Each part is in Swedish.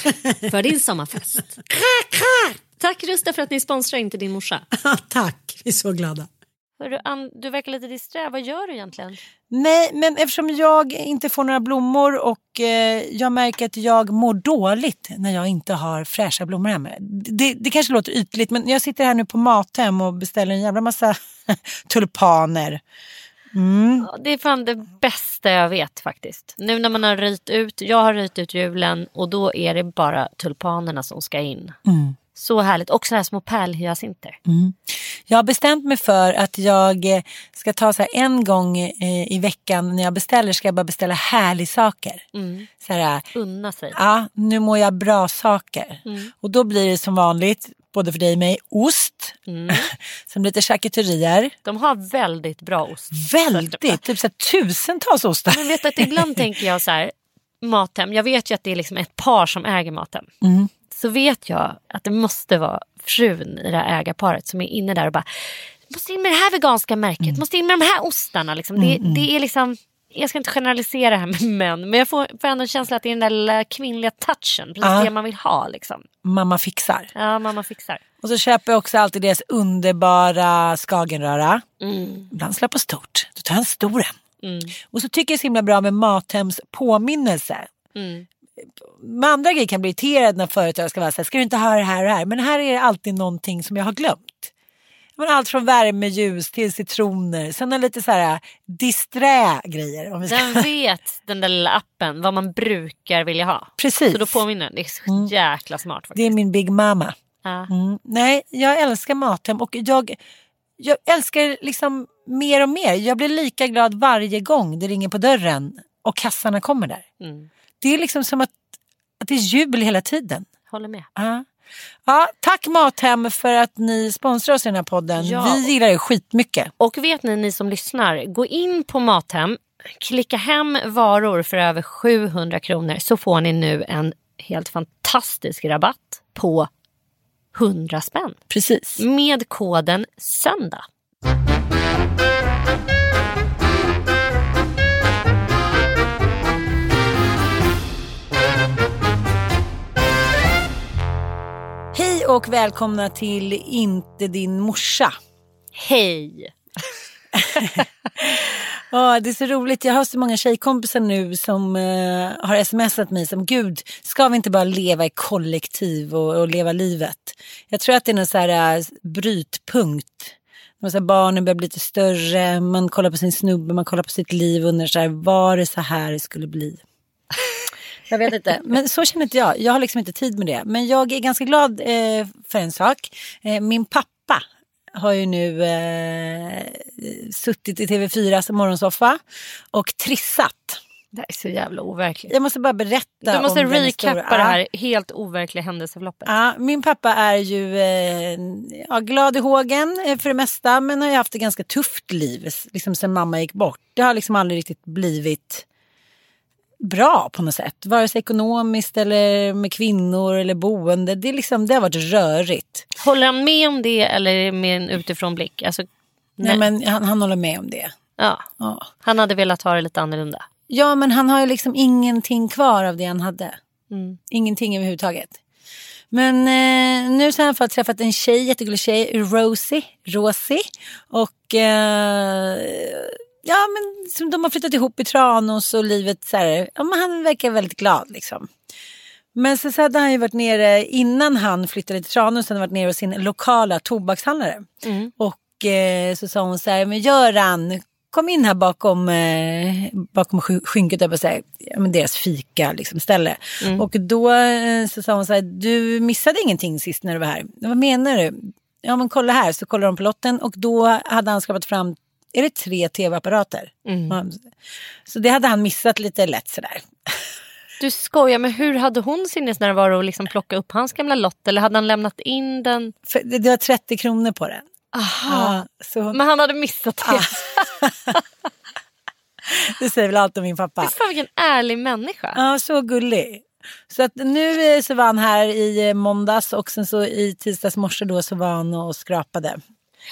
för din sommarfest. Tack Rusta för att ni sponsrar inte din morsa. Tack, vi är så glada. Hörru, Ann, du verkar lite disträ. Vad gör du egentligen? Nej, men eftersom jag inte får några blommor och eh, jag märker att jag mår dåligt när jag inte har fräscha blommor hemma. Det, det kanske låter ytligt men jag sitter här nu på Mathem och beställer en jävla massa tulpaner. Mm. Det är fan det bästa jag vet faktiskt. Nu när man har röjt ut, jag har röjt ut julen och då är det bara tulpanerna som ska in. Mm. Så härligt. Och sådana här små pärlhyacinter. Jag har bestämt mig för att jag eh, ska ta så en gång eh, i veckan när jag beställer ska jag bara beställa härliga saker. Mm. Så här, Unna sig. ja, nu mår jag bra saker. Mm. Och då blir det som vanligt, både för dig och mig, ost. Mm. Sen lite charkuterier. De har väldigt bra ost. Väldigt, typ så här, tusentals ostar. Men vet du att ibland tänker jag så här, Mathem, jag vet ju att det är liksom ett par som äger Mathem. Mm. Så vet jag att det måste vara frun i det här ägarparet som är inne där och bara, måste in med det här veganska märket, måste in med de här ostarna. Liksom. Det, det är liksom, jag ska inte generalisera här med män, men jag får, får ändå en känsla att det är den där lilla kvinnliga touchen, precis Ja. det man vill ha. Liksom. Mamma fixar. Ja, mamma fixar. Och så köper jag också alltid deras underbara skagenröra. Mm. Ibland slår jag på stort. Då tar jag en stor en. Och så tycker jag det är så himla bra med Mathems påminnelse. Mm. Med andra grejer kan jag bli irriterad när företag ska vara så här, ska du inte ha det här och det här? Men här är det alltid någonting som jag har glömt. Men allt från värmeljus till citroner. Sen är lite så här disträ grejer. Om vi ska... Den vet, den där lilla appen, vad man brukar vilja ha. Precis. Så då påminner den. Det är så jäkla smart faktiskt. Det är min big mama. Ja. Mm. Nej, jag älskar Mathem och jag, jag älskar liksom mer och mer. Jag blir lika glad varje gång det ringer på dörren och kassarna kommer där. Mm. Det är liksom som att, att det är jul hela tiden. Håller med. Ja. Ja, tack Mathem för att ni sponsrar oss i den här podden. Ja. Vi gillar det skitmycket. Och vet ni, ni som lyssnar, gå in på Mathem, klicka hem varor för över 700 kronor så får ni nu en helt fantastisk rabatt på 100 spänn Precis. med koden SÖNDAG. Och välkomna till Inte din morsa. Hej! Ja, det är så roligt. Jag har så många tjejkompisar nu som eh, har smsat mig som gud, ska vi inte bara leva i kollektiv och, och leva livet? Jag tror att det är någon så här eh, brytpunkt så här, barnen börjar bli lite större, man kollar på sin snubbe, man kollar på sitt liv och undrar så här, var det så här det skulle bli? Jag vet inte, men så känner inte jag. Jag har liksom inte tid med det. Men jag är ganska glad eh, för en sak. Eh, min pappa har ju nu eh, suttit i TV4s morgonsoffa och trissat. Det är så jävla overkligt. Jag måste bara berätta Du måste om recappa det här helt overkliga händelseförloppet. Ja, min pappa är ju eh, ja, glad i hågen eh, för det mesta men har ju haft ett ganska tufft liv liksom sen mamma gick bort. Det har liksom aldrig riktigt blivit bra på något sätt. Vare sig ekonomiskt eller med kvinnor eller boende. Det, är liksom, det har varit rörigt. Håller han med om det eller med en utifrån blick? Alltså, Nej. men han, han håller med om det. Ja, Ja. han hade velat ha det lite annorlunda. ja men han har ju liksom ingenting kvar av det han hade. Mm. Ingenting överhuvudtaget. Men eh, nu så har fått träffat en tjej, jättegullig tjej, Rosie. Rosie. Och eh, ja, men som de har flyttat ihop i Tranås och livet så här, ja, men han verkar väldigt glad liksom. Men så, så hade han ju varit nere, innan han flyttade till Tranås, hade han varit nere hos sin lokala tobakshandlare. Och eh, så sa hon så här, men Göran, kom in här bakom, eh, bakom sk- skynket, jag säga, deras fika liksom, ställe. Och då eh, så sa hon så här, du missade ingenting sist när du var här. Vad menar du? Ja men kolla här, så kollar de på lotten och då hade han skapat fram, är det tre tv-apparater? Ja, Så det hade han missat lite lätt sådär. Du skojar, men hur hade hon sinnesnärvaro att liksom plocka upp hans gamla lott? Eller hade han lämnat in den? För det, det var 30 kronor på den. Aha. Ja, så Men han hade missat det. det säger väl allt om min pappa. Fan vilken ärlig människa. Ja, så gullig. Så att nu eh, så var han här i eh, måndags och sen så i tisdags morse då så var han och skrapade.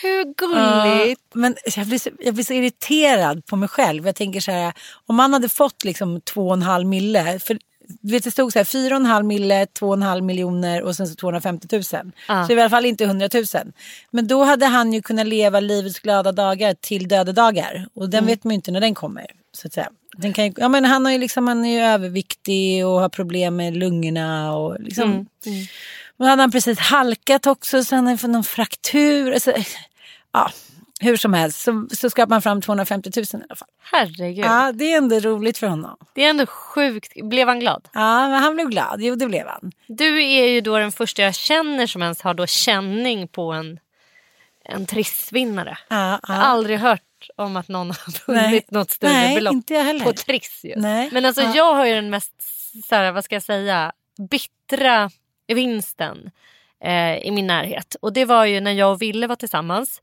Hur gulligt. Ja, men jag blir, så, jag blir så irriterad på mig själv. Jag tänker så här, om man hade fått liksom två och en halv mille. För du vet, det stod så här fyra och en halv mille, två och en halv miljoner och sen så 250 000. Så det är i alla fall inte 100 000. Men då hade han ju kunnat leva livets glada dagar till döda dagar. Och den vet man ju inte när den kommer. Så att säga. Den kan ju, ja, men han, har ju liksom, han är ju överviktig och har problem med lungorna. Och liksom, Men hade han precis halkat också så han hade fått någon fraktur. Alltså, ja, hur som helst så, så skapade man fram 250 000 i alla fall. Herregud. Ja, det är ändå roligt för honom. Det är ändå sjukt. Blev han glad? Ja, men han blev glad. Jo, det blev han. Du är ju då den första jag känner som ens har då känning på en, en trissvinnare. Ja, Jag har ja. aldrig hört om att någon har vunnit något större Nej, belopp inte jag heller. på Triss. Ju. Nej. Men alltså Ja. jag har ju den mest, så här, vad ska jag säga, bittra vinsten eh, i min närhet. Och det var ju när jag och Ville var tillsammans.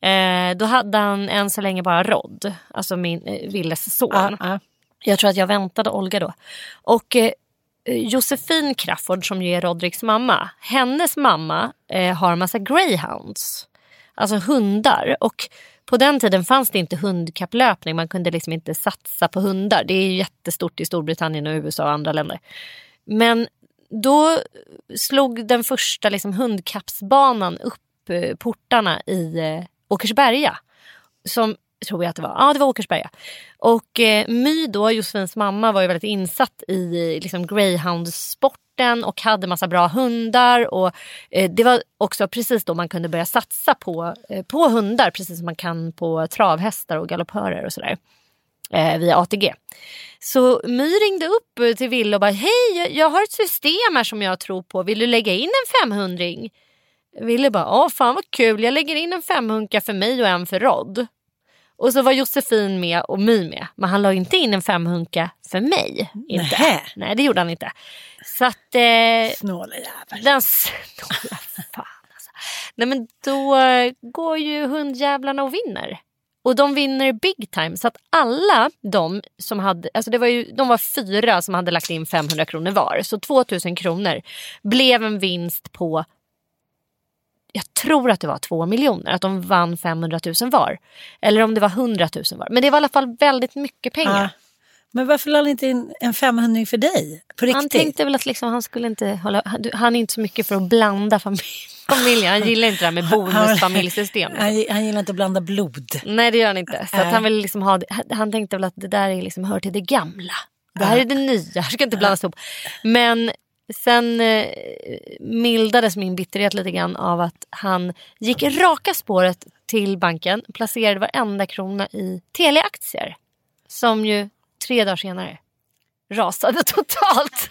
Eh, då hade han än så länge bara Rod, alltså min eh, Willes son. Ja, ja. Jag tror att jag väntade Olga då. Och eh, Josefin Crafoord som ju är Rodriks mamma. Hennes mamma eh, har en massa greyhounds. Alltså hundar. Och på den tiden fanns det inte hundkapplöpning. Man kunde liksom inte satsa på hundar. Det är ju jättestort i Storbritannien och USA och andra länder. Men då slog den första liksom hundkappsbanan upp eh, portarna i eh, Åkersberga. Som tror jag att det var. Ja, det var Åkersberga. Och eh, My då, Josefins mamma, var ju väldigt insatt i liksom, greyhound-sporten och hade massa bra hundar. Och eh, Det var också precis då man kunde börja satsa på, eh, på hundar precis som man kan på travhästar och galoppörer och sådär. Eh, via ATG. Så My ringde upp eh, till Ville och bara hej jag, har ett system här som jag tror på. Vill du lägga in en 500 Ville bara åh fan vad kul jag lägger in en 500 för mig och en för Rod. Och så var Josefin med och My med. Men han la inte in en 500 för mig. Inte. Nej det gjorde han inte. Så att eh, Snåla jävel. den snåla fan alltså. Nej men då eh, går ju hundjävlarna och vinner. Och de vinner big time. Så att alla de som hade, alltså det var ju, de var fyra som hade lagt in 500 kronor var. Så 2000 kronor blev en vinst på jag tror att det var två miljoner, att de vann 500 000 var. Eller om det var 100 000 var. Men det var i alla fall väldigt mycket pengar. Ja. Men varför la han inte in en 500 för dig? På riktigt? Han tänkte väl att liksom, han skulle inte hålla, han, han är inte så mycket för att blanda familj, familjer. Han gillar inte det här med bonusfamiljsystem. Han, han gillar inte att blanda blod. Nej det gör han inte. Så Nej. han, vill liksom ha, han tänkte väl att det där är liksom, hör till det gamla. Det här är det nya, det ska inte blandas ihop. Men sen eh, mildades min bitterhet lite grann av att han gick raka spåret till banken, placerade varenda krona i Telia-aktier. Som ju tre dagar senare rasade totalt.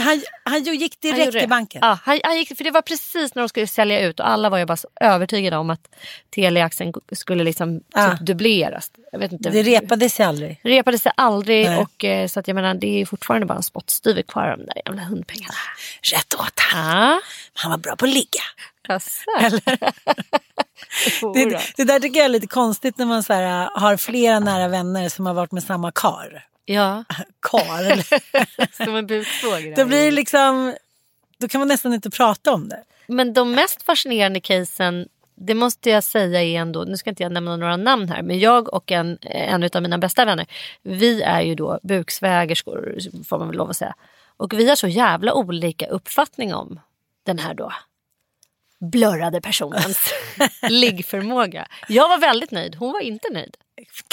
Han, han gick Han direkt gjorde till det. banken. Ja, han, han gick, för det var precis när de skulle sälja ut och alla var ju bara så övertygade om att Telia-aktien skulle liksom Ja. typ dubbleras. Jag vet inte. Det repade sig aldrig. repade sig aldrig Nej. och eh, så att jag menar det är fortfarande bara en spottstyver kvar av de där jävla hundpengarna. Rätt åt han. Ja, Han var bra på att ligga. Det, det där tycker jag är lite konstigt när man så här, har flera nära vänner som har varit med samma kar. Ja, Kar. eller- som en busfågel. Då blir liksom, då kan man nästan inte prata om det. Men de mest fascinerande casen, det måste jag säga är ändå, nu ska inte jag nämna några namn här, men jag och en, en av mina bästa vänner, vi är ju då buksvägerskor får man väl lov att säga. Och vi har så jävla olika uppfattning om den här då blurrade personens liggförmåga. Jag var väldigt nöjd, hon var inte nöjd.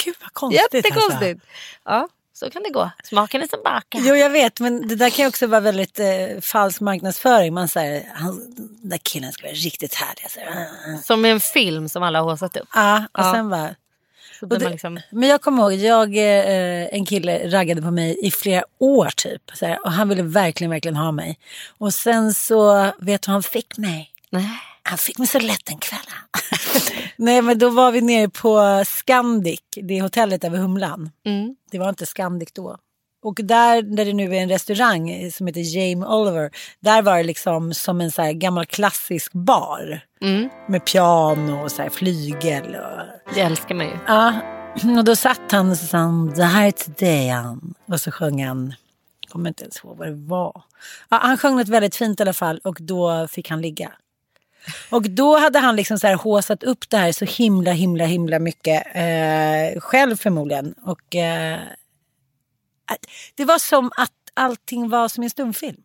Gud vad konstigt. Alltså. Jättekonstigt. Ja, så kan det gå. Smaken är som baken. Jo jag vet men det där kan ju också vara väldigt eh, falsk marknadsföring. Man säger han, den där killen ska vara riktigt härlig. Säger, "Ah, ah." Som en film som alla har haussat upp. Ja, och Ja. sen bara. Så Och det, liksom, Men jag kommer ihåg, jag, eh, en kille raggade på mig i flera år typ. Så här, och han ville verkligen, verkligen ha mig. Och sen så, vet du hur han fick mig? nej. Han fick mig så lätt en kväll. Nej men då var vi nere på Scandic, det hotellet över Humlan. Mm. Det var inte Scandic då. Och där, där det nu är en restaurang som heter Jamie Oliver, där var det liksom som en så gammal klassisk bar. Mm. Med piano och så här flygel. Och... Det älskar man ju. Ja, och då satt han och sa det här är till dig Ann. Och så sjöng han, jag kommer inte ens ihåg vad det var. Ja, han sjöng något väldigt fint i alla fall och då fick han ligga. Och då hade han liksom så här håsat upp det här så himla himla himla mycket eh, själv förmodligen. Och eh, det var som att allting var som en stumfilm.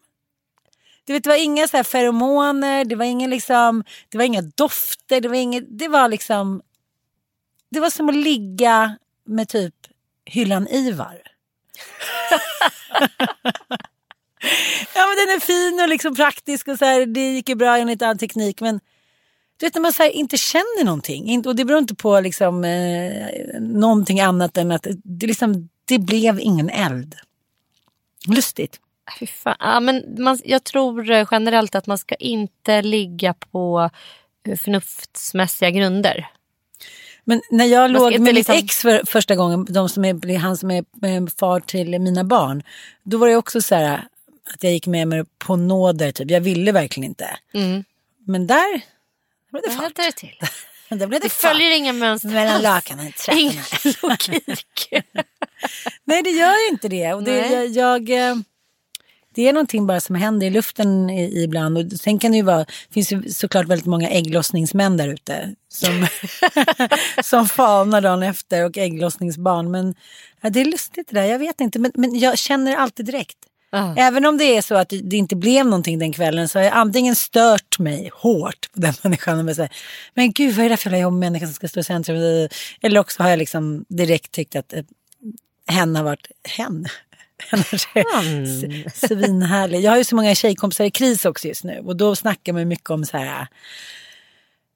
Du vet, det var inga så här feromoner, det var, ingen liksom, det var inga dofter, det var, inget, det var liksom det var som att ligga med typ hyllan Ivar. ja men den är fin och liksom praktisk och så här, det gick ju bra enligt all teknik men du vet när man så här, inte känner någonting och det beror inte på liksom eh, någonting annat än att det, liksom, det blev ingen eld. Lustigt. Fy fan. Ja, men man, jag tror eh, generellt att man ska inte ligga på eh, förnuftsmässiga grunder. Men när jag låg med liksom- mitt ex för, första gången, de som är, han som är eh, far till mina barn, då var det också så här att jag gick med mig på nåder, typ. jag ville verkligen inte. Mm. Men där blev det fart. det till? Där blev det, Det följer inga mönster. Mellan lakanen, trapporna. Ingen logik. Nej det gör ju inte det. Och det, Nej. jag, jag, eh, det är någonting bara som händer i luften ibland. Och sen kan det ju vara, det finns ju såklart väldigt många ägglossningsmän där ute. Som, som fanar dagen efter och ägglossningsbarn. Men ja, det är lustigt det där, jag vet inte. Men, men jag känner alltid direkt. Även om det är så att det inte blev någonting den kvällen så har jag antingen stört mig hårt på den människan och bara säger, men gud vad är det för jävla människa som ska stå i centrum? Eller också har jag liksom direkt tyckt att eh, hen har varit hen. S- svinhärlig. Jag har ju så många tjejkompisar i kris också just nu och då snackar man mycket om så här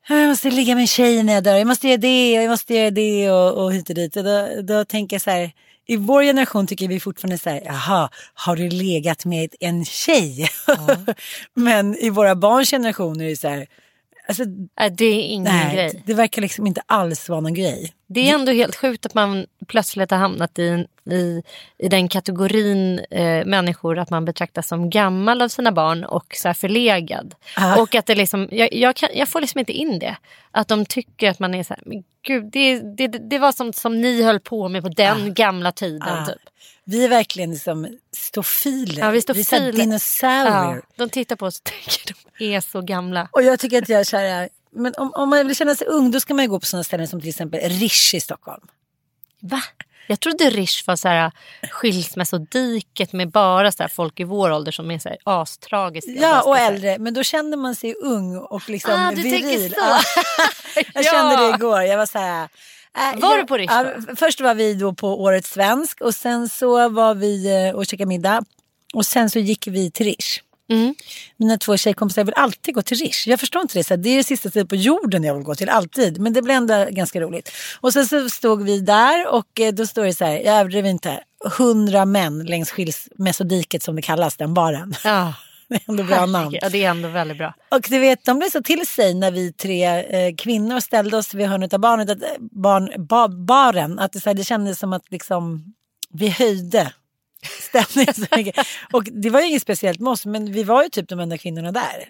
"Ja, jag måste ligga med en tjej när jag dör, jag måste göra det och jag måste göra det och, och hit och dit. Och då, då tänker jag så här, i vår generation tycker vi fortfarande så här, jaha, har du legat med en tjej? Men i våra barns generationer är det så här, alltså, Nej, det är ingen nej, grej. det verkar liksom inte alls vara någon grej. Det är ändå helt sjukt att man plötsligt har hamnat i, i, i den kategorin eh, människor att man betraktas som gammal av sina barn och så här förlegad. Ja. Och att det liksom, jag, jag, kan, jag får liksom inte in det. Att de tycker att man är så här, men gud det, det, det var som, som ni höll på med på den gamla tiden. Ah, Typ. Vi är verkligen liksom stofiler. Ja, vi står vi är dinosaurier. Ja, de tittar på oss och tänker de är så gamla. Och jag tycker att jag så här, men om, om man vill känna sig ung då ska man ju gå på sådana ställen som till exempel Rish i Stockholm. Va? Jag trodde Rish var så här skilsmässodiket med bara så här folk i vår ålder som är så här astragiska. Ja, och äldre. Men då kände man sig ung och liksom Ah, du viril. tänker så. Ja. jag Ja. kände det igår. Jag var så här... äh, Var du på Rish ja? Först var vi då på Årets svensk och sen så var vi eh, och käkade middag och sen så gick vi till Rish. Mm. Mina två tjejkompisar vill alltid gå till Rish. Jag förstår inte det. Så det är det sista stället på jorden jag vill gå till, alltid. Men det blir ändå ganska roligt. Och sen så stod vi där och eh, då står det så här, jag överdriver inte, hundra män längs skilsmässodiket som det kallas, den baren. Ja. Det är ändå bra namn. Ja, det är ändå väldigt bra. Och du vet, de blev så till sig när vi tre eh, kvinnor ställde oss vid hörnet av barnet, att, eh, barn, ba, baren. Att det, så här, det kändes som att liksom, vi höjde stämningen så mycket. Och det var ju inget speciellt med oss, men vi var ju typ de enda kvinnorna där.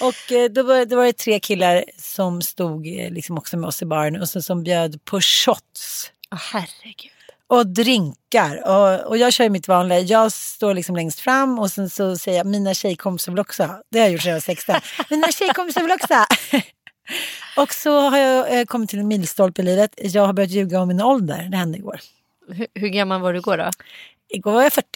och eh, då var, då var det tre killar som stod eh, liksom också med oss i baren och så, som bjöd på shots. Åh, herregud. Och drinkar. Och, och jag kör mitt vanliga. Jag står liksom längst fram och sen så säger jag mina tjejkompisar vill också. Det har jag gjort sedan jag var 16. Mina tjejkompisar vill också. och så har jag eh, kommit till en milstolpe i livet. Jag har börjat ljuga om min ålder. Det hände igår. Hur, hur gammal var du igår då? Igår var jag 40.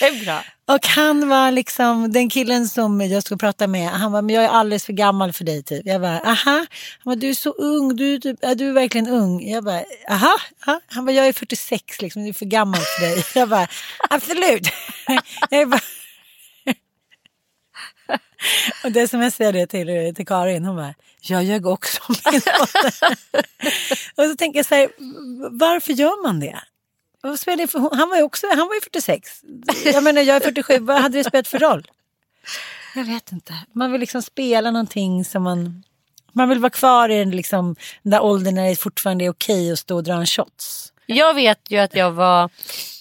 Det är bra. Och han var liksom den killen som jag skulle prata med. Han var men jag är alldeles för gammal för dig typ. Jag bara, aha. Han bara, du är så ung. Du är, typ, ja, du är verkligen ung. Jag bara, aha. aha. Han bara, jag är 46 liksom. Du är för gammal för dig. Jag bara, absolut. jag bara... Och det som jag säger det till, till Karin, hon bara, jag ljög också om min ålder. Och så tänker jag så här, varför gör man det? Vad spelar det för, han var ju också han var ju 46. Jag menar jag är 47, vad hade det spelat för roll? Jag vet inte. Man vill liksom spela någonting som man... Man vill vara kvar i den, liksom, den där åldern när det fortfarande är okej att stå och dra en shots. Jag vet ju att jag var...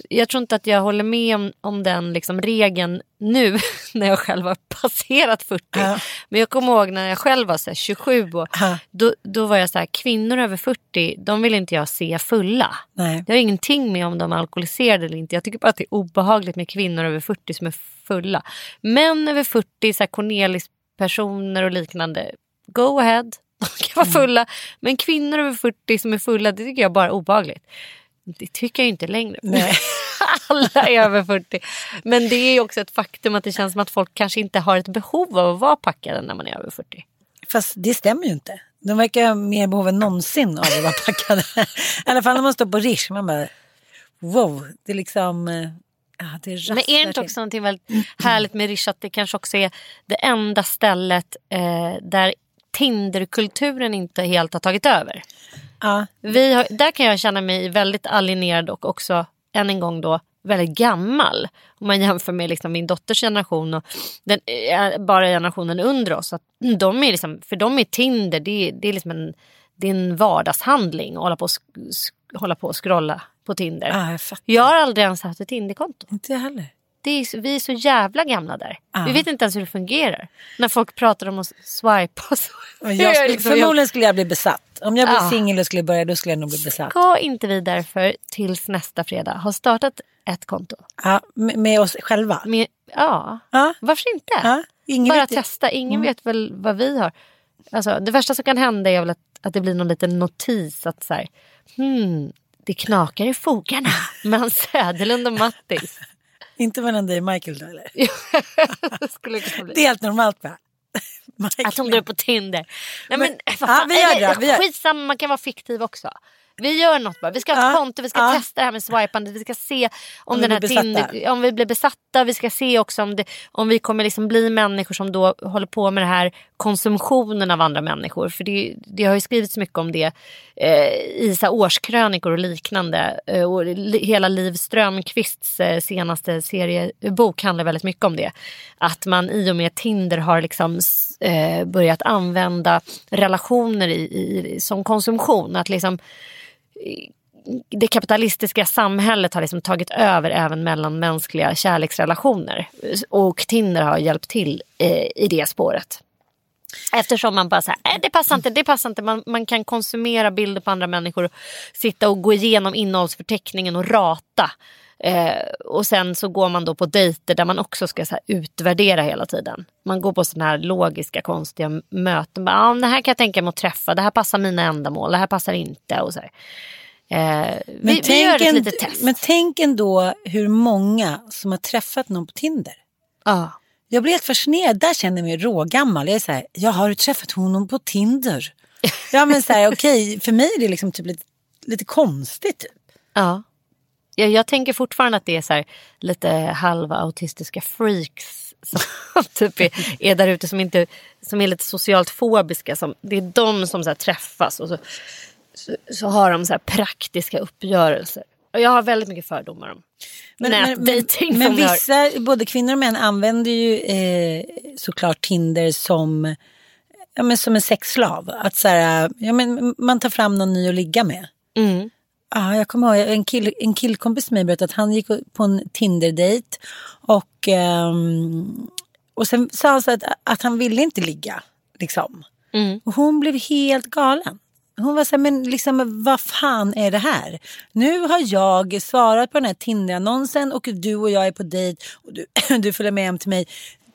Jag tror inte att jag håller med om, om den liksom regeln nu när jag själv har passerat 40. Ja. Men jag kommer ihåg när jag själv var så här, 27 och Ja. då, då var jag så här, kvinnor över 40 de vill inte jag se fulla. Nej. Det har ingenting med om de är alkoholiserade eller inte. Jag tycker bara att det är obehagligt med kvinnor över 40 som är fulla. Män över 40, så här Cornelis-personer och liknande, go ahead. De kan vara fulla. Men kvinnor över 40 som är fulla, det tycker jag bara är obehagligt. Det tycker jag inte längre. Nej. Alla är över 40. Men det är ju också ett faktum att det känns som att folk kanske inte har ett behov av att vara packade när man är över 40. Fast det stämmer ju inte. De verkar ha mer behov än någonsin av att vara packade. I alla fall när man står på Rish. Man bara, wow, det är liksom... eh, Ja, det rasslar Men är det inte också någonting väldigt härligt med Rish att det kanske också är det enda stället eh, där Tinderkulturen inte helt har tagit över? Ja, Vi har, där kan jag känna mig väldigt alienerad och också än en gång då väldigt gammal. Om man jämför med liksom min dotters generation och den, eh, bara generationen under oss. Att de är liksom, för dem är Tinder det är, det är liksom en, det är en vardagshandling att hålla på och, sk- hålla på och scrolla på Tinder. ja, jag. Jag har aldrig ens haft ett Tinderkonto. Inte jag heller. Är, vi är så jävla gamla där. Ja. Vi vet inte ens hur det fungerar. När folk pratar om att swipa så. Och Jag skulle, liksom- förmodligen skulle jag bli besatt. Om jag blev Ja. singel och skulle börja då skulle jag nog bli besatt. Ska inte vi därför tills nästa fredag ha startat ett konto? Ja, med, med oss själva. Med, ja, Ja. varför inte? Ja, ingen Bara. Mm. testa. Ingen vet väl vad vi har. Alltså, det värsta som kan hända är väl att, att det blir någon liten notis att så här, hmm, det knakar i fogarna mellan Söderlund och Mattis. Inte mellan dig och Michael då eller? det skulle kunna bli. Det är helt normalt va? Michael. Att hon går på Tinder. Nej, men, Men- vad ja, fan, vi gör det, vi gör- Skitsamma, man kan vara fiktiv också. Vi gör något bara. Vi ska ha ett Ja, konto, vi ska ja. testa det här med swipandet. Vi ska se om, Om den här. Tinder, om vi blir besatta. Vi ska se också om, det, om vi kommer liksom bli människor som då håller på med det här konsumtionen av andra människor. För det, det har ju skrivits mycket om det eh, i så årskrönikor och liknande. Eh, och li, hela Liv Strömquists eh, senaste seriebok handlar väldigt mycket om det. Att man i och med Tinder har liksom eh, börjat använda relationer i, i, som konsumtion. Att liksom det kapitalistiska samhället har liksom tagit över även mellanmänskliga kärleksrelationer. Och Tinder har hjälpt till eh, i det spåret. Eftersom man bara säger, äh, det passar inte, det passar inte. Man, man kan konsumera bilder på andra människor och sitta och gå igenom innehållsförteckningen och rata. Eh, och sen så går man då på dejter där man också ska så utvärdera hela tiden. Man går på sådana här logiska konstiga möten. Bara, ah, det här kan jag tänka mig att träffa, det här passar mina ändamål, det här passar inte. Och så här. Eh, vi, vi gör ett litet test. men tänk ändå hur många som har träffat någon på Tinder. Ja. Jag blir helt fascinerad. Där känner jag mig rågammal. Jag är så här, jag har du träffat honom på Tinder? Ja men så här, okej, för mig är det liksom typ lite, lite konstigt. Typ. Ja. Jag, jag tänker fortfarande att det är så här, lite halva autistiska freaks som typ är, är där ute som, inte, som är lite socialt fobiska. Som, det är de som så träffas och så, så, så har de så praktiska uppgörelser. Och jag har väldigt mycket fördomar om Men, men, nätdating. men, men jag- vissa, både kvinnor och män använder ju eh, såklart Tinder som, ja, men som en sexslav. Att så här, ja, men man tar fram någon ny att ligga med. Mm. Ja, jag kommer ihåg en, kill, en killkompis till mig berättade att han gick på en Tinder-dejt och, ehm, och sen sa han så att, att han ville inte ligga. Liksom. Mm. Och hon blev helt galen. Hon var så här, men liksom, vad fan är det här? Nu har jag svarat på den här Tinder-annonsen och du och jag är på dejt och du, du följer med hem till mig.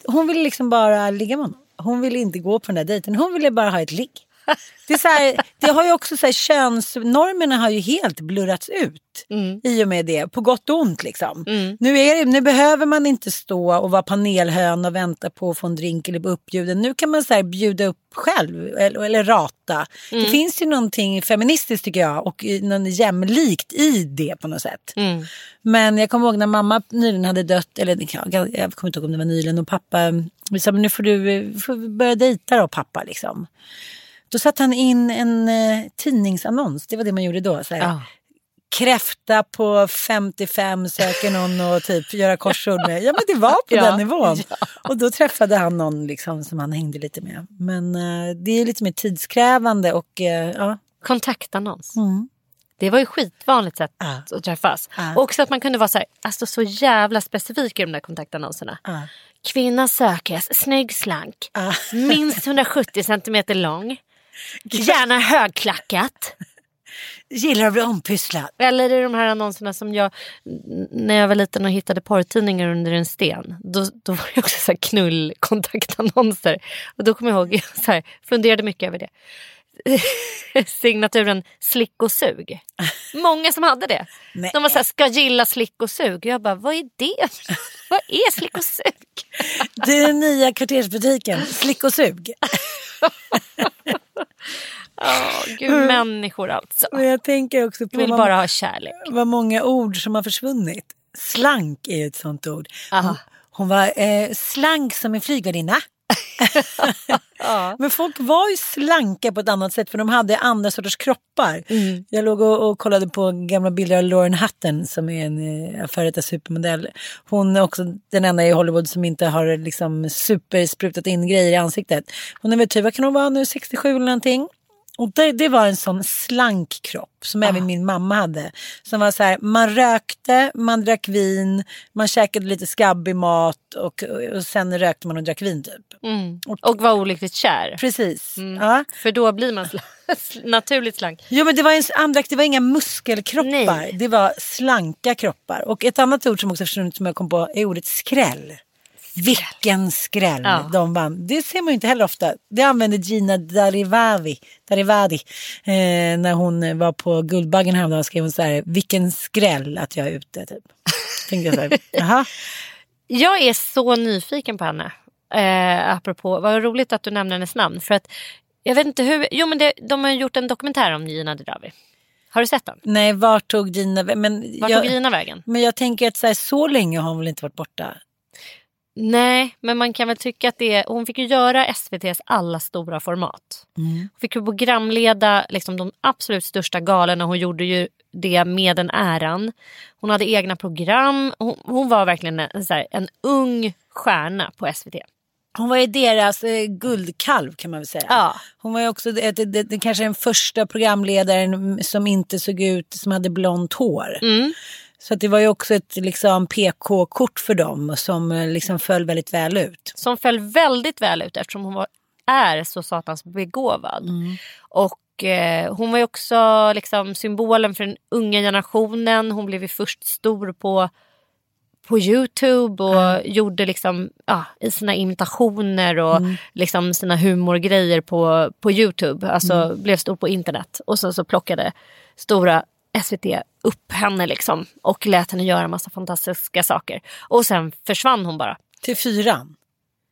Hon ville liksom bara ligga med honom. Hon ville inte gå på den där dejten. Hon ville bara ha ett ligg. Det, är så här, det har ju också så här, könsnormerna har ju helt blurrats ut i och med det, på gott och ont liksom. Nu, är det, nu behöver man inte stå och vara panelhön och vänta på att få en drink eller bli uppbjuden. Nu kan man så här, bjuda upp själv eller, eller rata. Det finns ju någonting feministiskt tycker jag och något jämlikt i det på något sätt. Men jag kommer ihåg när mamma nyligen hade dött, eller ja, jag kommer inte ihåg om det var nyligen och pappa vi sa men nu får du eh, får börja dejta då pappa liksom. Då satte han in en eh, tidningsannons, det var det man gjorde då. Så här, Ja. Kräfta på 55 söker någon och typ göra korsord med. Ja men det var på Ja. den nivån. Och då träffade han någon liksom, som han hängde lite med. Men eh, det är lite mer tidskrävande och eh, ja. Kontaktannons. Mm. Det var ju skitvanligt sätt Ja. att träffas. Ja. Och också att man kunde vara så, här, alltså så jävla specifik i de där kontaktannonserna. Ja. Kvinna sökes, snygg, slank, Ja. minst 170 centimeter lång, gärna högklackat. Gillar att bli ompysslad. Eller i de här annonserna som jag, när jag var liten och hittade porrtidningar under en sten. Då, då var det också så knullkontaktannonser. Och då kommer jag ihåg, jag så här, funderade mycket över det. Signaturen slick och sug. Många som hade det. Nej. De var så här, ska gilla slick och sug. Jag bara, vad är det? vad är slick och sug? Det är den nya kvartersbutiken, Slick och sug. Åh, gud, människor alltså. Men jag tänker också på Vill vad, bara ha kärlek. vad många ord som har försvunnit. Slank är ett sånt ord. Hon, hon var eh, slank som en flygvärdinna. Men folk var ju slanka på ett annat sätt för de hade andra sorters kroppar. Jag låg och, och kollade på gamla bilder av Lauren Hutton som är en eh, före detta supermodell. Hon är också den enda i Hollywood som inte har liksom supersprutat in grejer i ansiktet. Hon är väl typ, vad kan hon vara nu, 67 eller någonting. Och det, det var en sån slank kropp som även min mamma hade. Som var så här, man rökte, man drack vin, man käkade lite skabbig mat och, och sen rökte man och drack vin typ. Mm. Och var olyckligt kär. Precis. Ja. För då blir man sl- naturligt slank. Jo men det var, en andra, det var inga muskelkroppar, Nej. det var slanka kroppar. Och ett annat ord som också försvunnit som jag kom på är ordet skräll. Vilken skräll Ja. de vann. Det ser man ju inte heller ofta. Det använde Gina Darivavi, Darivadi eh, när hon var på Guldbaggen häromdagen skrev hon så här, vilken skräll att jag är ute. Typ. Tänkte jag så här, jaha. Jag är så nyfiken på henne. Eh, apropå, vad roligt att du nämner hennes namn. För att jag vet inte hur, jo men det, de har gjort en dokumentär om Gina Dirawi. Har du sett den? Nej, vart tog Gina men Vart jag, tog Gina vägen? Men jag tänker att så, här, så länge har hon väl inte varit borta. Nej, men man kan väl tycka att det är, hon fick ju göra SVTs alla stora format. Hon fick ju programleda liksom, de absolut största galorna. Hon gjorde ju det med den äran. Hon hade egna program. Hon, hon var verkligen en, här, en ung stjärna på SVT. Hon var ju deras eh, guldkalv kan man väl säga. Ja. Hon var ju också det, det, det, det, kanske den första programledaren som inte såg ut som hade blont hår. Mm. Så att det var ju också ett liksom, PK-kort för dem som eh, liksom föll väldigt väl ut. som föll väldigt väl ut eftersom hon var, är så satans begåvad. Och eh, hon var ju också liksom, symbolen för den unga generationen. Hon blev ju först stor på, på Youtube och gjorde liksom, ja, sina imitationer och liksom sina humorgrejer på, på Youtube. Alltså blev stor på internet. Och så, så plockade stora SVT upp henne liksom och lät henne göra massa fantastiska saker. Och sen försvann hon bara. Till fyran.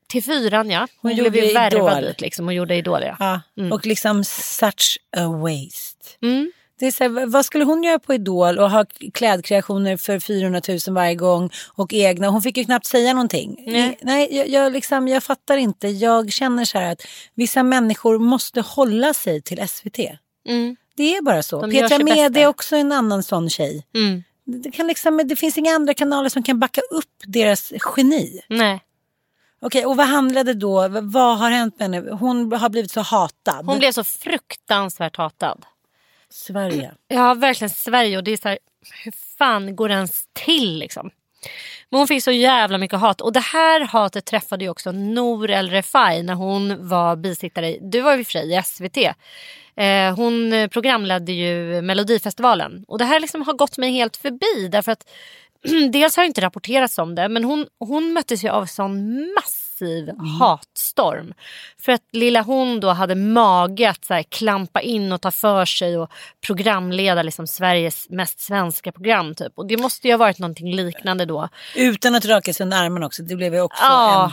Till fyran ja. Hon, Hon blev ju gjorde värvad Idol. dit liksom och gjorde Idol ja. Ja. Och liksom such a waste. Mm. Det är så här, vad skulle hon göra på Idol och ha klädkreationer för 400 000 varje gång och egna? Hon fick ju knappt säga någonting. Nej. Nej jag, jag, liksom, jag fattar inte. Jag känner så här att vissa människor måste hålla sig till SVT. Mm. Det är bara så. De Petra Mede är också en annan sån tjej. Mm. Det, kan liksom, det finns inga andra kanaler som kan backa upp deras geni. Nej. Okej, och vad handlade då? Vad har hänt med henne? Hon har blivit så hatad. Hon blev så fruktansvärt hatad. Sverige. Ja, verkligen Sverige. Och det är så här, hur fan går det ens till liksom? Men hon fick så jävla mycket hat. Och det här hatet träffade ju också Nour El Refai när hon var bisittare. Du var ju för sig i SVT. Eh, hon programledde ju Melodifestivalen. Och det här liksom har gått mig helt förbi. Därför att dels har det inte rapporterats om det. Men hon, hon möttes ju av sån massa massiv hatstorm. För att lilla hon då hade mage att så här, klampa in och ta för sig och programleda liksom Sveriges mest svenska program. Typ. Och det måste ju ha varit någonting liknande då. Utan att raka sig under armen också. Det blev ju också Ja. en...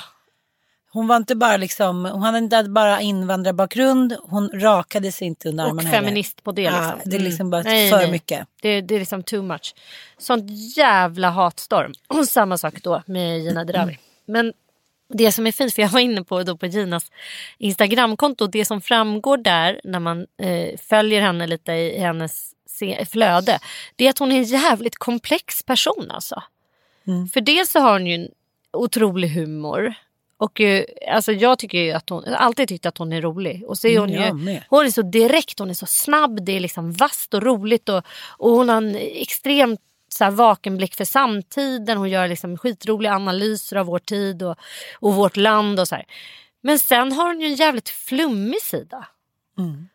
Hon var inte bara liksom, hon hade inte bara invandrarbakgrund, hon rakade sig inte under Och armen heller. feminist på det. Ja, Liksom. det är liksom bara Nej, för nej. mycket. Det, det är liksom too much. Sånt jävla hatstorm. Och samma sak då med Gina Dirawi. Men det som är fint, för jag var inne på, då på Ginas Instagramkonto. Det som framgår där när man eh, följer henne lite i hennes flöde. Det är att hon är en jävligt komplex person alltså. Mm. För dels så har hon ju en otrolig humor. Och eh, alltså jag tycker ju att hon, jag har alltid tyckt att hon är rolig. Och så är hon Mm, jag ju, hon är så direkt, hon är så snabb, det är liksom vasst och roligt. Och, och hon har en extremt så här, vaken blick för samtiden. Hon gör liksom skitroliga analyser av vår tid och, och vårt land. och så här. Men sen har hon ju en jävligt flummig sida.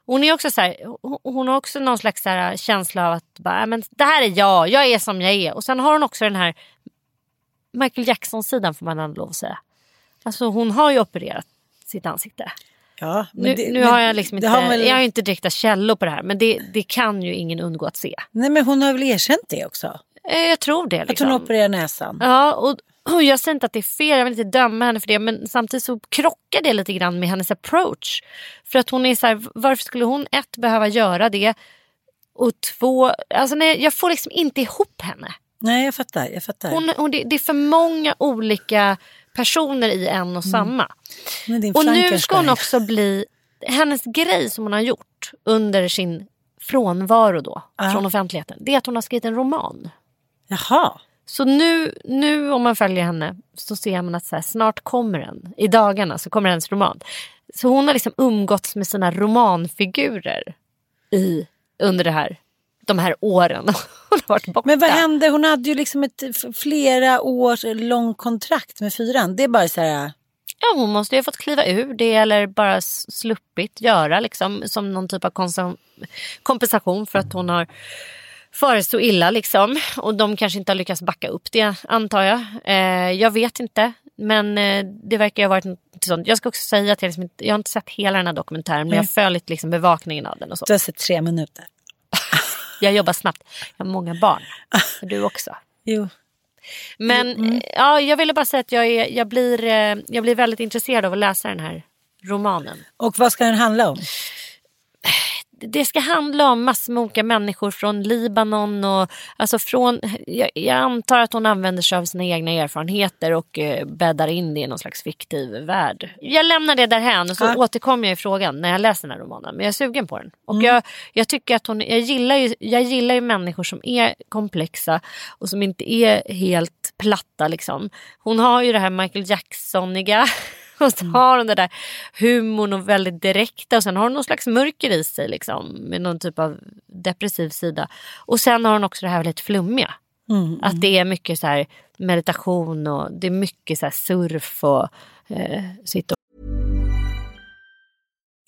Hon, är också så här, hon- har också någon slags så känsla av att bara, "Ja, men det här är jag, jag är som jag är. Och sen har hon också den här Michael Jackson-sidan får man ändå lov att säga. Alltså hon har ju opererat sitt ansikte. Ja, Nu, det- nu har jag liksom inte, har väl- jag har inte direkta källor på det här men det, det kan ju ingen undgå att se. Nej men hon har väl erkänt det också? Eh, Jag tror det. Att Liksom. hon opererar näsan. Ja, och, och jag säger inte att det är fel, jag vill inte döma henne för det. Men samtidigt så krockar det lite grann med hennes approach. För att hon är så här, varför skulle hon ett behöva göra det? Och två, alltså nej, jag får liksom inte ihop henne. Nej jag fattar, jag fattar. Hon, hon, det, det är för många olika personer i en och samma. Men din Och nu ska hon också bli, hennes grej som hon har gjort under sin frånvaro då från offentligheten. Det är att hon har skrivit en roman. Jaha. Så nu, nu om man följer henne så ser man att så här, snart kommer den. I dagarna så kommer hennes roman. Så hon har liksom umgåtts med sina romanfigurer i, under det här, de här åren. Hon har varit borta. Men vad hände? Hon hade ju liksom ett flera års lång kontrakt med fyran. Det är bara så här. Ja, hon måste ju ha fått kliva ur det eller bara sluppit göra liksom, som någon typ av kompensation för att hon har farit så illa. Liksom. Och de kanske inte har lyckats backa upp det antar jag. Eh, jag vet inte. Men eh, det verkar ha varit något sånt. Jag ska också säga att jag, liksom inte, jag har inte sett hela den här dokumentären men jag har följt liksom bevakningen av den. Och så. Du har sett tre minuter. Jag jobbar snabbt. Jag har många barn. Och du också. Jo. Men Mm. ja, jag ville bara säga att jag, är, jag, blir, eh, jag blir väldigt intresserad av att läsa den här romanen. Och vad ska den handla om? Det ska handla om massor med olika människor från Libanon. och alltså från, jag, jag antar att hon använder sig av sina egna erfarenheter och eh, bäddar in det i någon slags fiktiv värld. Jag lämnar det därhän och så Ja. återkommer jag i frågan när jag läser den här romanen. Men jag är sugen på den. Och jag, jag tycker att hon, jag gillar, ju, jag gillar ju människor som är komplexa och som inte är helt platta. Liksom. Hon har ju det här Michael Jacksoniga. Och så har hon det där humorn och väldigt direkta och sen har hon någon slags mörker i sig liksom, med någon typ av depressiv sida. Och sen har hon också det här väldigt flummiga. Att det är mycket så här meditation och det är mycket så här surf och eh, sitta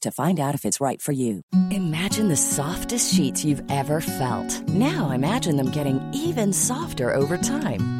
to find out if it's right for you. Imagine the softest sheets you've ever felt. Now imagine them getting even softer over time.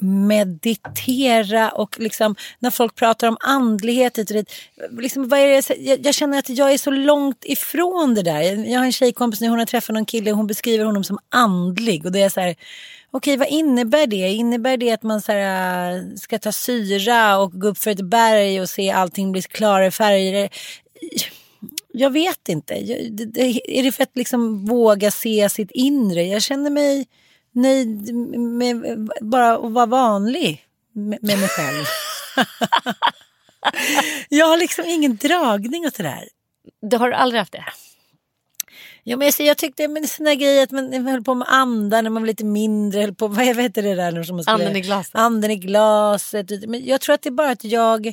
meditera och liksom när folk pratar om andlighet. hit och dit, Liksom, vad är det, jag, jag känner att jag är så långt ifrån det där. Jag har en tjejkompis nu, hon har träffat någon kille och hon beskriver honom som andlig. Och det är så här, okej vad innebär det? Innebär det att man så här, äh, ska ta syra och gå upp för ett berg och se allting bli klarare färger? Jag vet inte. Jag- det- det- Är det för att liksom våga se sitt inre? Jag känner mig nöjd med bara att vara vanlig med med mig själv. jag har liksom ingen dragning åt det där. Du har aldrig haft det? Ja, men jag, jag tyckte men såna grejer att man, man höll på med andan när man var lite mindre. Höll på, vad heter det där? Som man skulle, Anden i glaset. Anden i glaset. Men jag tror att det är bara att jag,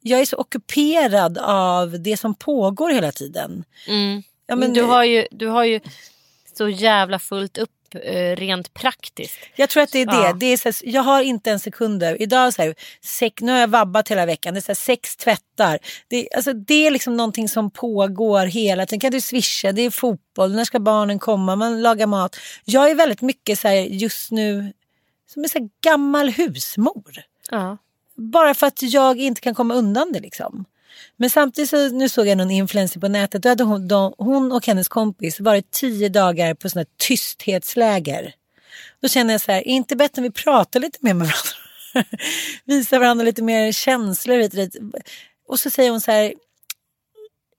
jag är så ockuperad av det som pågår hela tiden. Ja, Mm. Men men, du, har ju, du har ju så jävla fullt upp rent praktiskt. Jag tror att det är det. Ja. det är så här, jag har inte en sekund över. Idag så här, sex, nu har jag vabbat hela veckan. Det är här, sex tvättar. Det, alltså, det är liksom någonting som pågår hela tiden. Kan du swisha? Det är fotboll. När ska barnen komma? Man lagar mat. Jag är väldigt mycket så just nu som en så gammal husmor. Ja. Bara för att jag inte kan komma undan det liksom. Men samtidigt så nu såg jag någon influencer på nätet. Då hade hon, de, hon och hennes kompis varit tio dagar på här tysthetsläger. Då känner jag så här, är inte bättre om vi pratar lite mer med varandra? Visar varandra lite mer känslor hit och dit. Och så säger hon så här,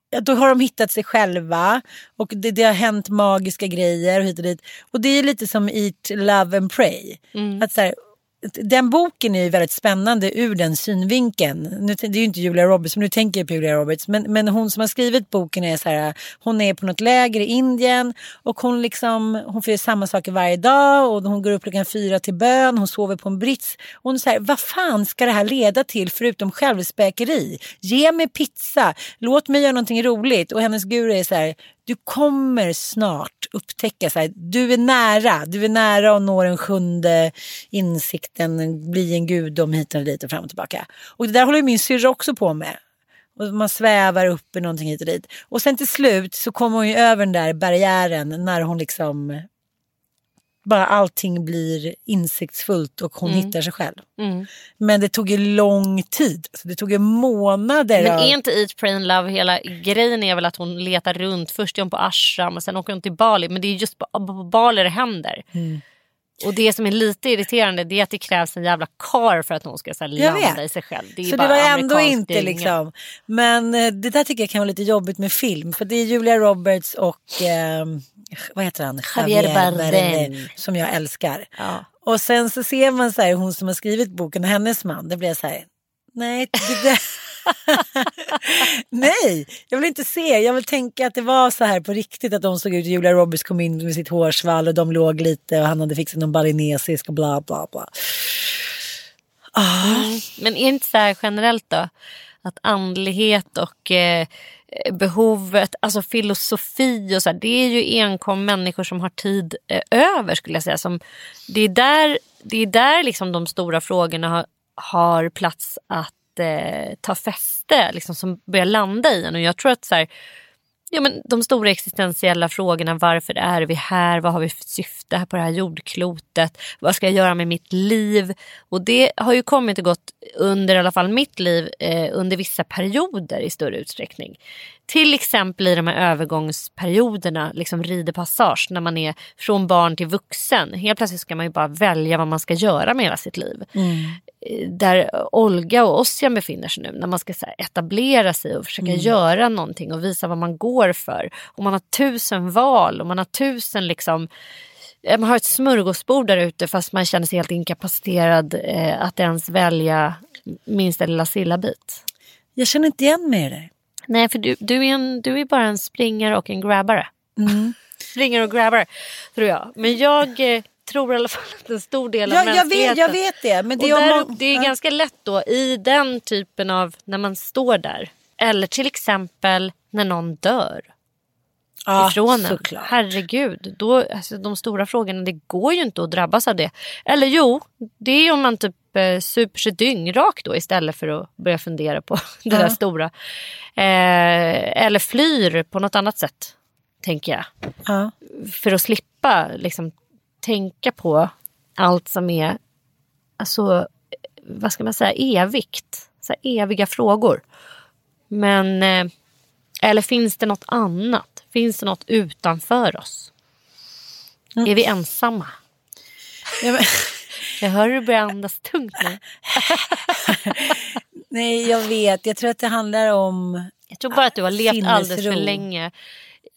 ja, då har de hittat sig själva och det, det har hänt magiska grejer och hit och dit. Och det är lite som Eat, Love and Pray. Att så här, den boken är ju väldigt spännande ur den synvinkeln. Nu, det är ju inte Julia Roberts, men nu tänker jag på Julia Roberts. Men, men hon som har skrivit boken är så här, hon är på något läger i Indien och hon liksom, hon får göra samma saker varje dag och hon går upp klockan fyra till bön, hon sover på en brits. Hon är så här, vad fan ska det här leda till förutom självspäkeri? Ge mig pizza, låt mig göra någonting roligt. Och hennes guru är så här, du kommer snart upptäcka så här, du är nära, du är nära och når den sjunde insikten, bli en gudom hit och dit och fram och tillbaka. Och det där håller ju min syrra också på med. Och man svävar upp i någonting hit och dit. Och sen till slut så kommer hon ju över den där barriären när hon liksom bara allting blir insiktsfullt och hon hittar sig själv. Men det tog ju lång tid. Alltså det tog ju månader. Men av- är inte Eat, Pray and Love hela grejen är väl att hon letar runt. Först är hon på Ashram och sen åker hon till Bali. Men det är just på, på Bali det händer. Och det som är lite irriterande det är att det krävs en jävla kar för att hon ska så här, landa i sig själv. Det Så det var ändå inte dynga. liksom. Men eh, det där tycker jag kan vara lite jobbigt med film. För det är Julia Roberts och eh, vad heter han? Javier Bardem. Som jag älskar. Ja. Och sen så ser man så här, hon som har skrivit boken och hennes man. Det blir så här. Nej, det. Nej, jag vill inte se. Jag vill tänka att det var så här på riktigt. Att de såg ut. Julia Roberts kom in med sitt hårsvall och de låg lite och han hade fixat någon balinesisk och bla bla bla. Ah. Mm. Men är det inte så här generellt då? Att andlighet och eh, behovet, alltså filosofi och så här, det är ju enkom människor som har tid eh, över skulle jag säga. Som, det är där, det är där liksom de stora frågorna har, har plats att eh, ta fäste, liksom, som börjar landa i en. Och jag tror att så här, ja, men de stora existentiella frågorna. Varför är vi här? Vad har vi för syfte här på det här jordklotet? Vad ska jag göra med mitt liv? Och det har ju kommit och gått under i alla fall mitt liv eh, under vissa perioder i större utsträckning. Till exempel i de här övergångsperioderna, liksom ridepassage, när man är från barn till vuxen. Helt plötsligt ska man ju bara välja vad man ska göra med hela sitt liv. Eh, Där Olga och Ossian befinner sig nu, när man ska här, etablera sig och försöka göra någonting och visa vad man går för. Och man har tusen val och man har tusen liksom eh, man har ett smörgåsbord där ute fast man känner sig helt inkapaciterad eh, att ens välja minsta lilla sillabit. Jag känner inte igen mig i det. Nej, för du, du, är en, du är bara en springare och en grabbare. Mm. springare och grabbare, tror jag. Men jag eh, tror i alla fall att en stor del av Ja, jag, mänskligheten... vet, jag vet det. Men det är man- det är ja. ganska lätt då i den typen av, när man står där. Eller till exempel när någon dör ja, ifrån en. såklart. Herregud, då, alltså, de stora frågorna, det går ju inte att drabbas av det. Eller jo, det är om man typ super sig dyngrak då istället för att börja fundera på det där stora. Eh, eller flyr på något annat sätt, tänker jag. Ja. För att slippa liksom, tänka på allt som är, alltså, vad ska man säga, evigt. Så eviga frågor. Men, eh, eller finns det något annat? Finns det något utanför oss? Är vi ensamma? Ja, men, Jag hör hur du börjar andas tungt nu. nej, jag vet. Jag tror att det handlar om... Jag tror bara att du har levt alldeles för länge.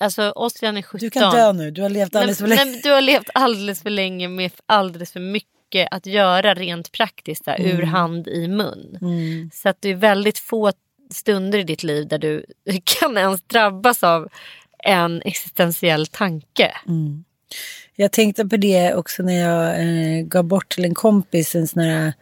Alltså Ossian är 17. Du kan dö nu. Du har levt alldeles för länge. nej, du har levt alldeles för länge med alldeles för mycket att göra rent praktiskt där, Mm. ur hand i mun. Så att det är väldigt få stunder i ditt liv där du kan ens drabbas av en existentiell tanke. Mm. Jag tänkte på det också när jag eh, gav bort till en kompis en sån här,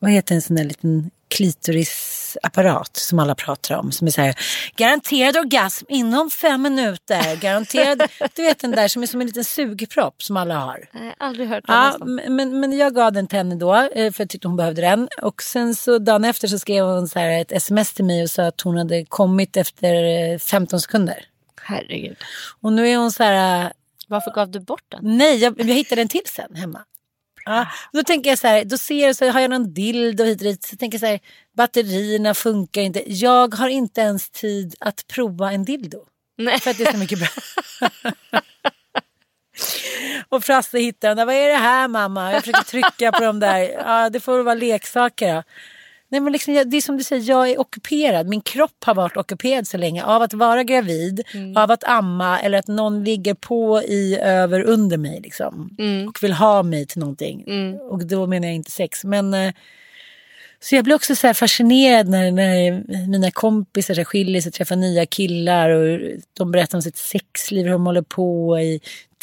vad heter en sån där liten klitorisapparat som alla pratar om. Som är så här, garanterad orgasm inom fem minuter. Garanterad, du vet den där som är som en liten sugpropp som alla har. Har aldrig hört Ja, om. men, men- jag gav den till henne då eh, för jag tyckte hon behövde den. Och sen så dagen efter så skrev hon så här ett sms till mig och sa att hon hade kommit efter eh, 15 sekunder. Herregud. Och nu är hon så här, Varför gav du bort den? Nej, jag, jag hittade en till sen hemma. Ja, då tänker jag så här, då ser jag så har jag någon dildo hit och dit. Så tänker jag så här, batterierna funkar inte. Jag har inte ens tid att prova en dildo. Nej. För att det är så mycket bra. och Frasse hittar den där, vad är det här mamma? Jag försöker trycka på dem där. Ja, det får vara leksaker då. Nej, men liksom, jag- det är som du säger, jag är ockuperad. Min kropp har varit ockuperad så länge av att vara gravid, av att amma eller att någon ligger på i, över, under mig. Liksom, Och vill ha mig till någonting. Och då menar jag inte sex. Men, eh, så jag blir också så här fascinerad när, när mina kompisar så skiljer sig och träffar nya killar. Och de berättar om sitt sexliv, hur de håller på i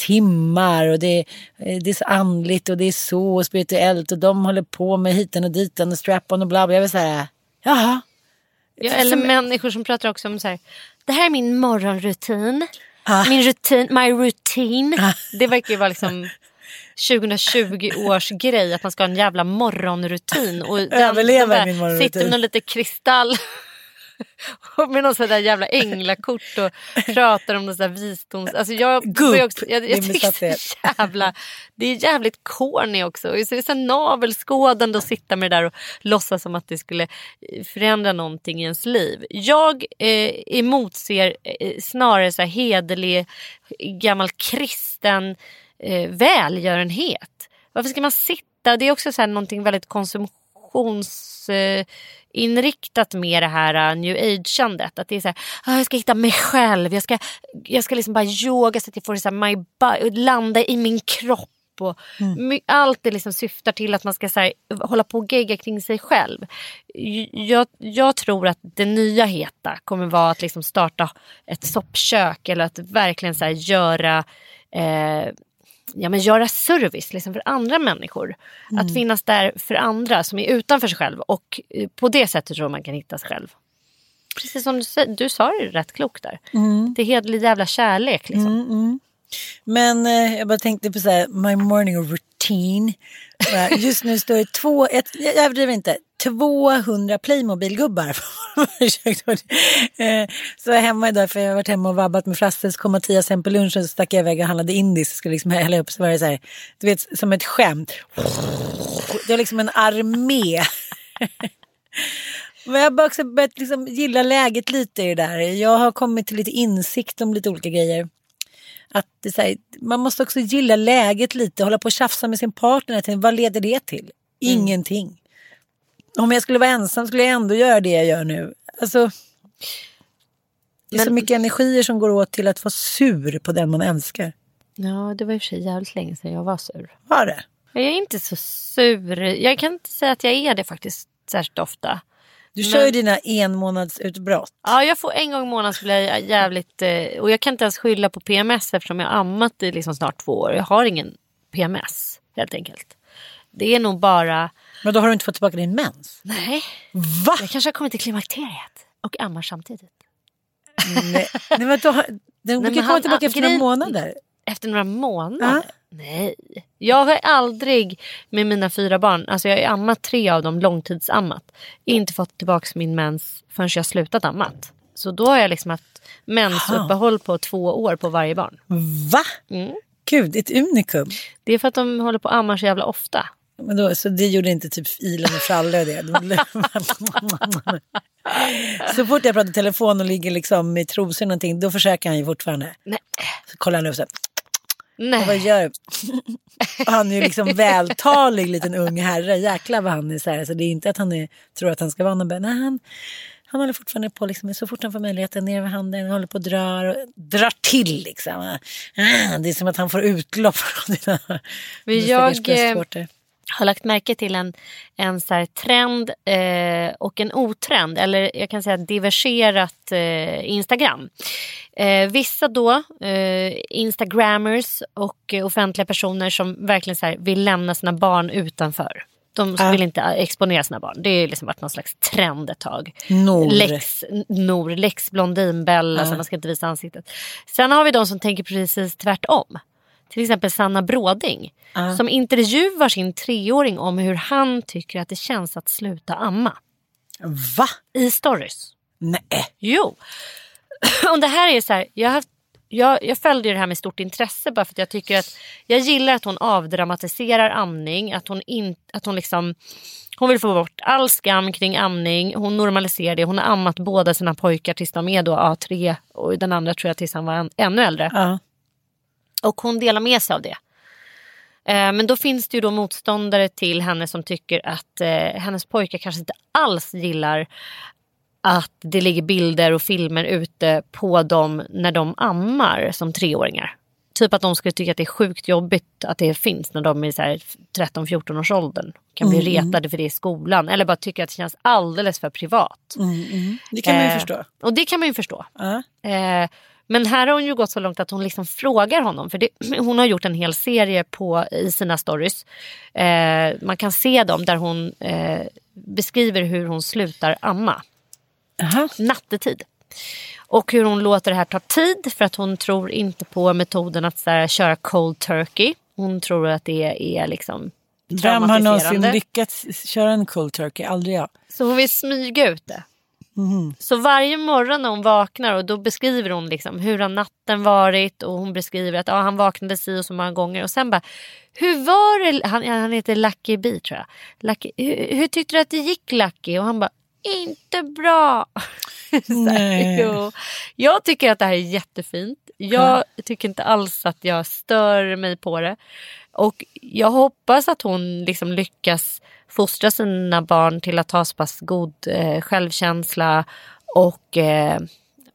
timmar. Och det, eh, det är så andligt och det är så spirituellt. Och de håller på med hiten och ditan och strap-on och bla bla. Jag vill säga, jaha. Ja, eller människor som pratar också om så här, det här är min morgonrutin. Ah. Min rutin, my routine. Det verkar ju vara liksom 2020 års grej att man ska ha en jävla morgonrutin. Och den, Överleva de där min morgonrutin. Sitter med någon lite kristall med någon sån där jävla änglakort och pratar om någon sån där visdoms... Alltså jag, Gupp, också, jag, jag tycker det är jävla... Det är jävligt corny också. Och så är det så navelskådande att sitta med det där och låtsas som att det skulle eh, förändra någonting i ens liv. Jag eh, emotser eh, snarare så här hederlig gammal kristen eh, välgörenhet. varför ska man sitta? Det är också så här någonting väldigt konsumtionsinriktat med det här uh, new age-andet. Att det är så här, ah, jag ska hitta mig själv, jag ska, jag ska liksom bara yoga så att jag får så my body, landa i min kropp. Och my, Allt det liksom syftar till att man ska så här, hålla på och gegga kring sig själv. Jag, jag tror att det nya heta kommer vara att liksom starta ett soppkök eller att verkligen så här, göra eh, ja, men göra service liksom för andra människor. Att finnas där för andra som är utanför sig själv och eh, på det sättet tror man kan hitta sig själv. Precis som du, du sa det rätt klokt där. Det är hederlig jävla kärlek liksom. Men eh, jag bara tänkte på så här, my morning routine. Just nu står det två, ett, jag överdriver inte, 200 Playmobil-gubbar. Eh, så hemma idag, för jag har varit hemma och vabbat med Frasse, så kom Mattias hem på lunchen så stack jag iväg och handlade indiskt. Skulle liksom hälla upp, så var det så här, du vet, som ett skämt. Det var liksom en armé. Men jag har bara också börjat liksom gilla läget lite i det där. Jag har kommit till lite insikt om lite olika grejer. Att det här, man måste också gilla läget lite, hålla på och tjafsa med sin partner. Vad leder det till? Ingenting. Om jag skulle vara ensam skulle jag ändå göra det jag gör nu. Alltså, det är så Men- mycket energier som går åt till att vara sur på den man älskar. Ja, det var i och för sig jävligt länge sedan jag var sur. Var det? Jag är inte så sur. Jag kan inte säga att jag är det faktiskt särskilt ofta. Du Men- kör ju dina enmånadsutbrott. Ja, jag får en gång i månaden så blir jag jävligt... Eh, och jag kan inte ens skylla på PMS eftersom jag ammat i liksom snart två år. Jag har ingen PMS helt enkelt. Det är nog bara... Men då har du inte fått tillbaka din mens. Nej, Va? jag kanske har kommit till klimakteriet och ammar samtidigt. Nej, nej men då men kan komma han- tillbaka efter några månader. Efter några månader? Nej. Jag har aldrig med mina fyra barn, alltså jag har ammat tre av dem långtidsammat, inte fått tillbaka min mens förrän jag slutat ammat. Så då har jag liksom haft mensuppehåll på två år på varje barn. Va? Mm. Gud, ett unikum. Det är för att de håller på att amma så jävla ofta. Men då, så det gjorde inte typ Ilan och Fralle och det? så fort jag pratar i telefon och ligger liksom i trosor någonting, då försöker han ju fortfarande. Nej. Så kollar han upp så här, Nej. vad gör Han är ju liksom vältalig liten ung herre. Jäklar vad han är så här. Så det är inte att han är, tror att han ska vara någon. Nej, han, han håller fortfarande på liksom, så fort han får möjligheten ner med handen. Han håller på och drar, och drar till liksom. Ah, det är som att han får utlopp från dina jag. Har lagt märke till en, en så trend eh, och en otrend, eller jag kan säga diverserat eh, Instagram. Eh, vissa då, eh, Instagrammers och eh, offentliga personer som verkligen så vill lämna sina barn utanför. De Ja. vill inte exponera sina barn. Det har liksom varit någon slags trend ett tag. Nor. Lex Nor, lex Blondinbella, så man ska inte visa ansiktet. Sen har vi de som tänker precis tvärtom. Till exempel Sanna Bråding. Som intervjuar sin treåring om hur han tycker att det känns att sluta amma. Va? I stories. Nej. Jo. Och det här är så här, jag, haft, jag, jag följde det här med stort intresse bara för att jag tycker att jag gillar att hon avdramatiserar amning. Att hon, in, att hon liksom hon vill få bort all skam kring amning. Hon normaliserar det. Hon har ammat båda sina pojkar tills de är då A3 och den andra tror jag tills han var en, ännu äldre. Ja. Och hon delar med sig av det. Eh, men då finns det ju då motståndare till henne som tycker att eh, hennes pojkar kanske inte alls gillar att det ligger bilder och filmer ute på dem när de ammar som treåringar. Typ att de skulle tycka att det är sjukt jobbigt att det finns när de är så här 13-14 års åldern. Kan bli retade för det i skolan. Eller bara tycker att det känns alldeles för privat. Det kan man ju Eh, förstå. Och det kan man ju förstå. Ja. Eh, men här har hon ju gått så långt att hon liksom frågar honom. För det, hon har gjort en hel serie på, i sina stories. Eh, man kan se dem där hon eh, beskriver hur hon slutar amma. Aha. Nattetid. Och hur hon låter det här ta tid för att hon tror inte på metoden att här, köra cold turkey. Hon tror att det är liksom Vem har någonsin lyckats köra en cold turkey? Aldrig jag. Så hon vill smyga ut det. Så varje morgon när hon vaknar och då beskriver hon liksom hur har natten varit och hon beskriver att ja, han vaknade si och så många gånger och sen bara hur var det, han, han heter Lucky B tror jag. Lucky, hur, hur tyckte du att det gick Lucky? Och han bara inte bra. Nej. jo. Jag tycker att det här är jättefint. Jag tycker inte alls att jag stör mig på det. Och jag hoppas att hon liksom lyckas fostra sina barn till att ha så pass god eh, självkänsla och eh,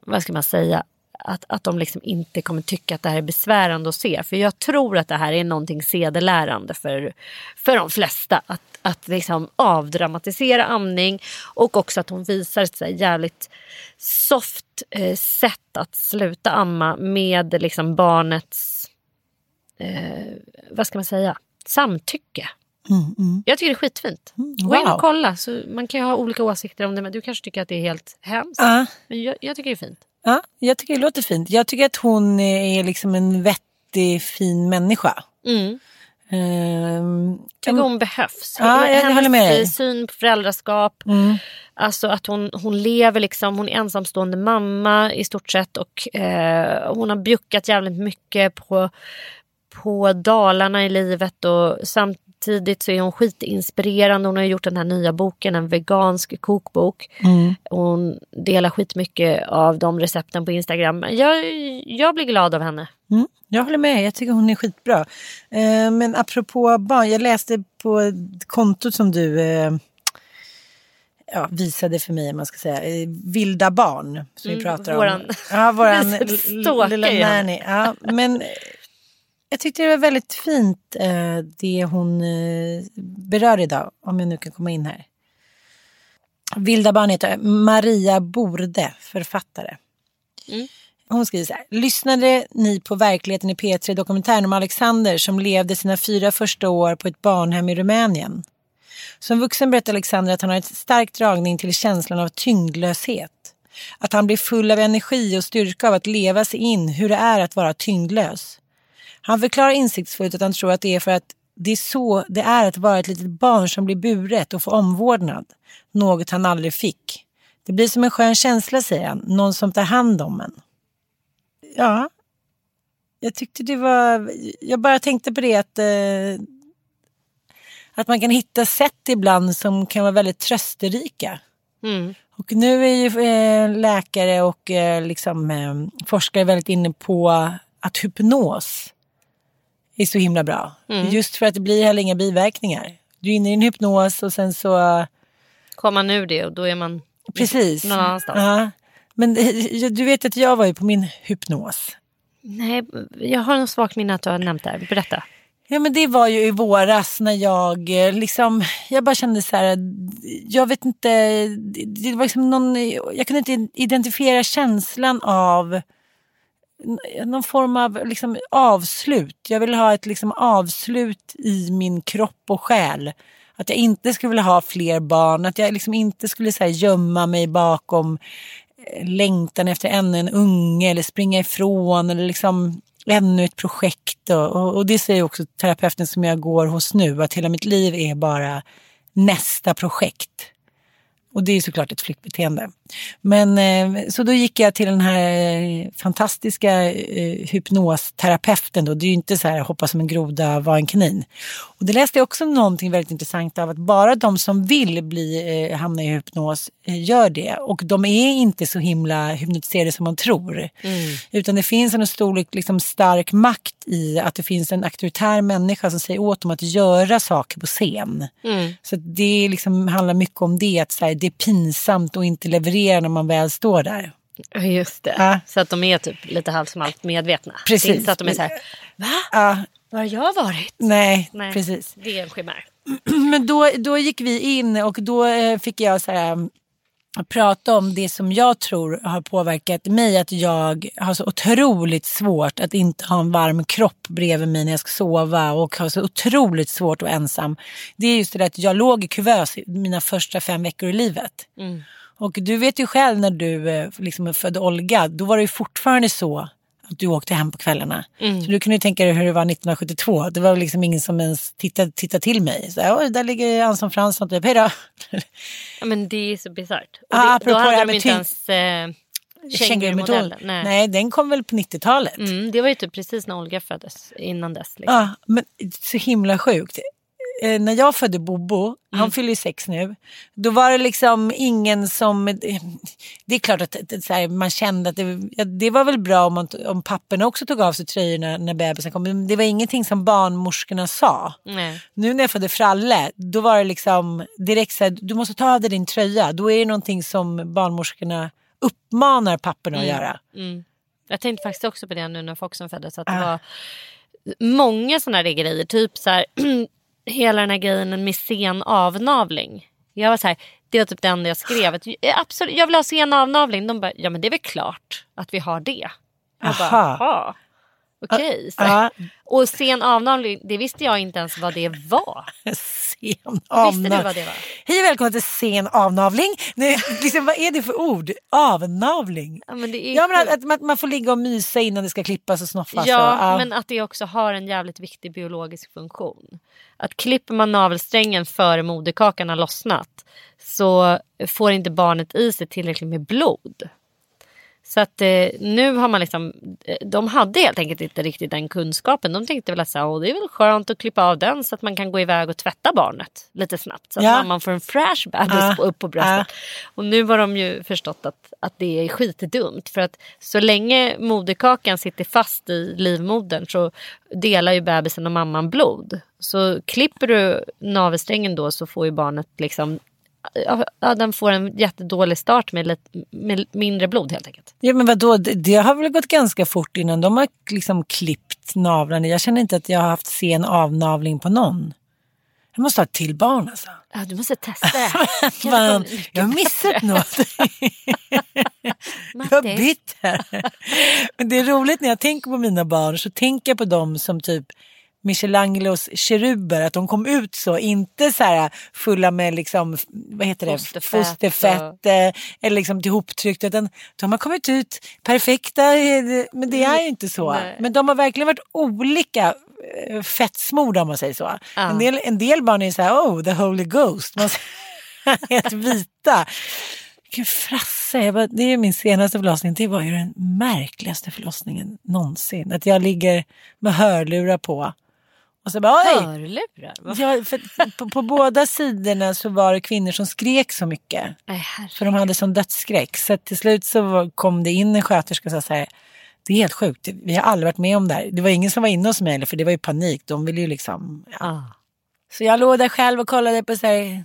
vad ska man säga, att, att de liksom inte kommer tycka att det här är besvärande att se. För jag tror att det här är någonting sedelärande för, för de flesta. Att, att liksom avdramatisera amning och också att hon visar ett så jävligt soft eh, sätt att sluta amma med liksom barnets, eh, vad ska man säga, samtycke. Jag tycker det är skitfint. Gå in Mm, wow. och kolla. Så man kan ju ha olika åsikter om det men du kanske tycker att det är helt hemskt. Ja. Men jag, jag tycker det är fint. Ja, jag tycker det låter fint. Jag tycker att hon är liksom en vettig, fin människa. Mm. Ehm, tycker hon behövs. Ja, jag Hennes håller med syn på föräldraskap. Alltså att hon, hon lever liksom, hon är ensamstående mamma i stort sett och eh, hon har bjuckat jävligt mycket på, på dalarna i livet och samtidigt så är hon skitinspirerande. Hon har gjort den här nya boken, en vegansk kokbok. Hon delar skitmycket av de recepten på Instagram. Jag, jag blir glad av henne. Mm, jag håller med, jag tycker hon är skitbra. Eh, men apropå barn, jag läste på kontot som du eh, ja, visade för mig, man ska säga, eh, Vilda barn. Som vi pratar Mm, våran- om. Ja, våran lilla nanny. Ja, men jag tyckte det var väldigt fint eh, det hon eh, berör idag, om jag nu kan komma in här. Vilda barn heter Maria Borde, författare. Hon skriver så här. Lyssnade ni på Verkligheten i P3 dokumentären om Alexander som levde sina fyra första år på ett barnhem i Rumänien? Som vuxen berättar Alexander att han har ett stark dragning till känslan av tyngdlöshet. Att han blir full av energi och styrka av att leva sig in hur det är att vara tyngdlös. Han förklarar insiktsfullt att han tror att det är för att det är så det är att vara ett litet barn som blir buret och får omvårdnad. Något han aldrig fick. Det blir som en skön känsla säger han, någon som tar hand om en. Ja, jag tyckte det var, jag bara tänkte på det att, eh, att man kan hitta sätt ibland som kan vara väldigt trösterika. Mm. Och nu är ju eh, läkare och eh, liksom, eh, forskare väldigt inne på att hypnos är så himla bra. Just för att det blir heller inga biverkningar. Du är inne i en hypnos och sen så... Kommer man ur det och då är man Precis. någon annanstans. Ja. Men eh, du vet att jag var ju på min hypnos. Nej, jag har en svagt minne att du har nämnt det här. Berätta. Ja men det var ju i våras när jag eh, liksom, jag bara kände så här, jag vet inte, det- det var liksom någon, jag kunde inte identifiera känslan av någon form av liksom avslut. Jag vill ha ett liksom avslut i min kropp och själ. Att jag inte skulle vilja ha fler barn, att jag liksom inte skulle så här, gömma mig bakom eh, längtan efter ännu en unge eller springa ifrån eller liksom ännu ett projekt. Och, och, och det säger också terapeuten som jag går hos nu, att hela mitt liv är bara nästa projekt. Och det är såklart ett flyktbeteende. Men eh, så då gick jag till den här eh, fantastiska eh, hypnosterapeuten. Då. Det är ju inte så här hoppa som en groda, vara en kanin. Och det läste jag också någonting väldigt intressant av att bara de som vill bli, hamna i hypnos gör det. Och de är inte så himla hypnotiserade som man tror. Utan det finns en stor liksom, stark makt i att det finns en auktoritär människa som säger åt dem att göra saker på scen. Så att det liksom handlar mycket om det, att så här, det är pinsamt att inte leverera när man väl står där. Just det. Ja. Så att de är typ lite halvt som allt medvetna. Precis. Det är inte så att de är så här, va? Ja, Var har jag varit? nej, Nej, precis. det är en chimär. Men då, då gick vi in och då eh, fick jag så här, um, prata om det som jag tror har påverkat mig. Att jag har så otroligt svårt att inte ha en varm kropp bredvid mig när jag ska sova och har så otroligt svårt att vara ensam. Det är just det där att jag låg i kuvös i mina första fem veckor i livet. Och du vet ju själv när du eh, liksom födde Olga, då var det ju fortfarande så att du åkte hem på kvällarna. Så du kunde ju tänka dig hur det var 1972. Det var liksom ingen som ens tittade, tittade till mig. Så, där ligger Anson Fransson, typ, hej då. Ja, men det är så bisarrt. Det, då hade här de inte ens eh, kängurumodellen. Nej. Nej, den kom väl på 90-talet. Mm, det var ju typ precis när Olga föddes. Innan dess. Liksom. Ja, men så himla sjukt. Eh, när jag födde Bobo, han fyller ju sex nu, då var det liksom ingen som... Det är klart att så här, man kände att det, det var väl bra om, man, om papporna också tog av sig tröjorna när bebisen kom. Men det var ingenting som barnmorskorna sa. Nej. Nu när jag födde Fralle, då var det liksom direkt så här, du måste ta av dig din tröja. Då är det någonting som barnmorskorna uppmanar papporna att göra. Mm. Jag tänkte faktiskt också på det nu när Foxen föddes. Att det var många sådana här grejer. Typ så här, hela den här grejen med sen avnavling. Jag var så här, det var typ det enda jag skrev. Att, "Eh, absolut, jag vill ha sen avnavling. De bara, ja men det är väl klart att vi har det. Jag bara, Aha. jaha. Okej. så. Ja, Och sen avnavling, det visste jag inte ens vad det var. sen Visste du avnavling. vad det var? Hej och välkommen till sen avnavling. Nu, liksom, vad är det för ord? Avnavling? Ja, men det är Ja, men att, att man, man får ligga och mysa innan det ska klippas och snoffas. Ja, och, ja. men att det också har en jävligt viktig biologisk funktion. Att klipper man navelsträngen före moderkakan har lossnat så får inte barnet i sig tillräckligt med blod. Så att eh, nu har man liksom, eh, de hade helt enkelt inte riktigt den kunskapen. De tänkte väl att så, här, "Åh, det är väl skönt att klippa av den så att man kan gå iväg och tvätta barnet lite snabbt. Så att Ja. mamman får en fräsch bebis på- upp på bröstet. Och nu har de ju förstått att, att det är skitdumt. För att så länge moderkakan sitter fast i livmodern så delar ju bebisen och mamman blod. Så klipper du navelsträngen då så får ju barnet liksom Ja, den får en jättedålig start med, lite, med mindre blod helt enkelt. Ja, men vadå? Det, det har väl gått ganska fort innan de har liksom klippt navlarna. Jag känner inte att jag har haft sen avnavling på någon. Jag måste ha ett till barn alltså. Ja, du måste testa det. Jag har missat något. jag har bytt här. Men det är roligt när jag tänker på mina barn så tänker jag på dem som typ Michelangelos keruber, att de kom ut så, inte så här fulla med liksom, vad heter det, Fosterfett fosterfett eh, eller liksom ihoptryckt, utan de har kommit ut perfekta, eh, men det är ju inte så. Nej. Men de har verkligen varit olika eh, fettsmorda om man säger så. En, del, en del barn är så här, oh the holy ghost, man helt vita. Vilken frasse, jag bara, det är min senaste förlossning, det var ju den märkligaste förlossningen någonsin. Att jag ligger med hörlurar på och så bara oj! Hörlurar? Ja, för på, på båda sidorna så var det kvinnor som skrek så mycket. Herre. För de hade sån dödsskräck. Så till slut så kom det in en sköterska och sa så här. Det är helt sjukt, vi har aldrig varit med om det här. Det var ingen som var inne hos mig för det var ju panik. De ville ju liksom... Ja. Ah. Så jag låg där själv och kollade på så här,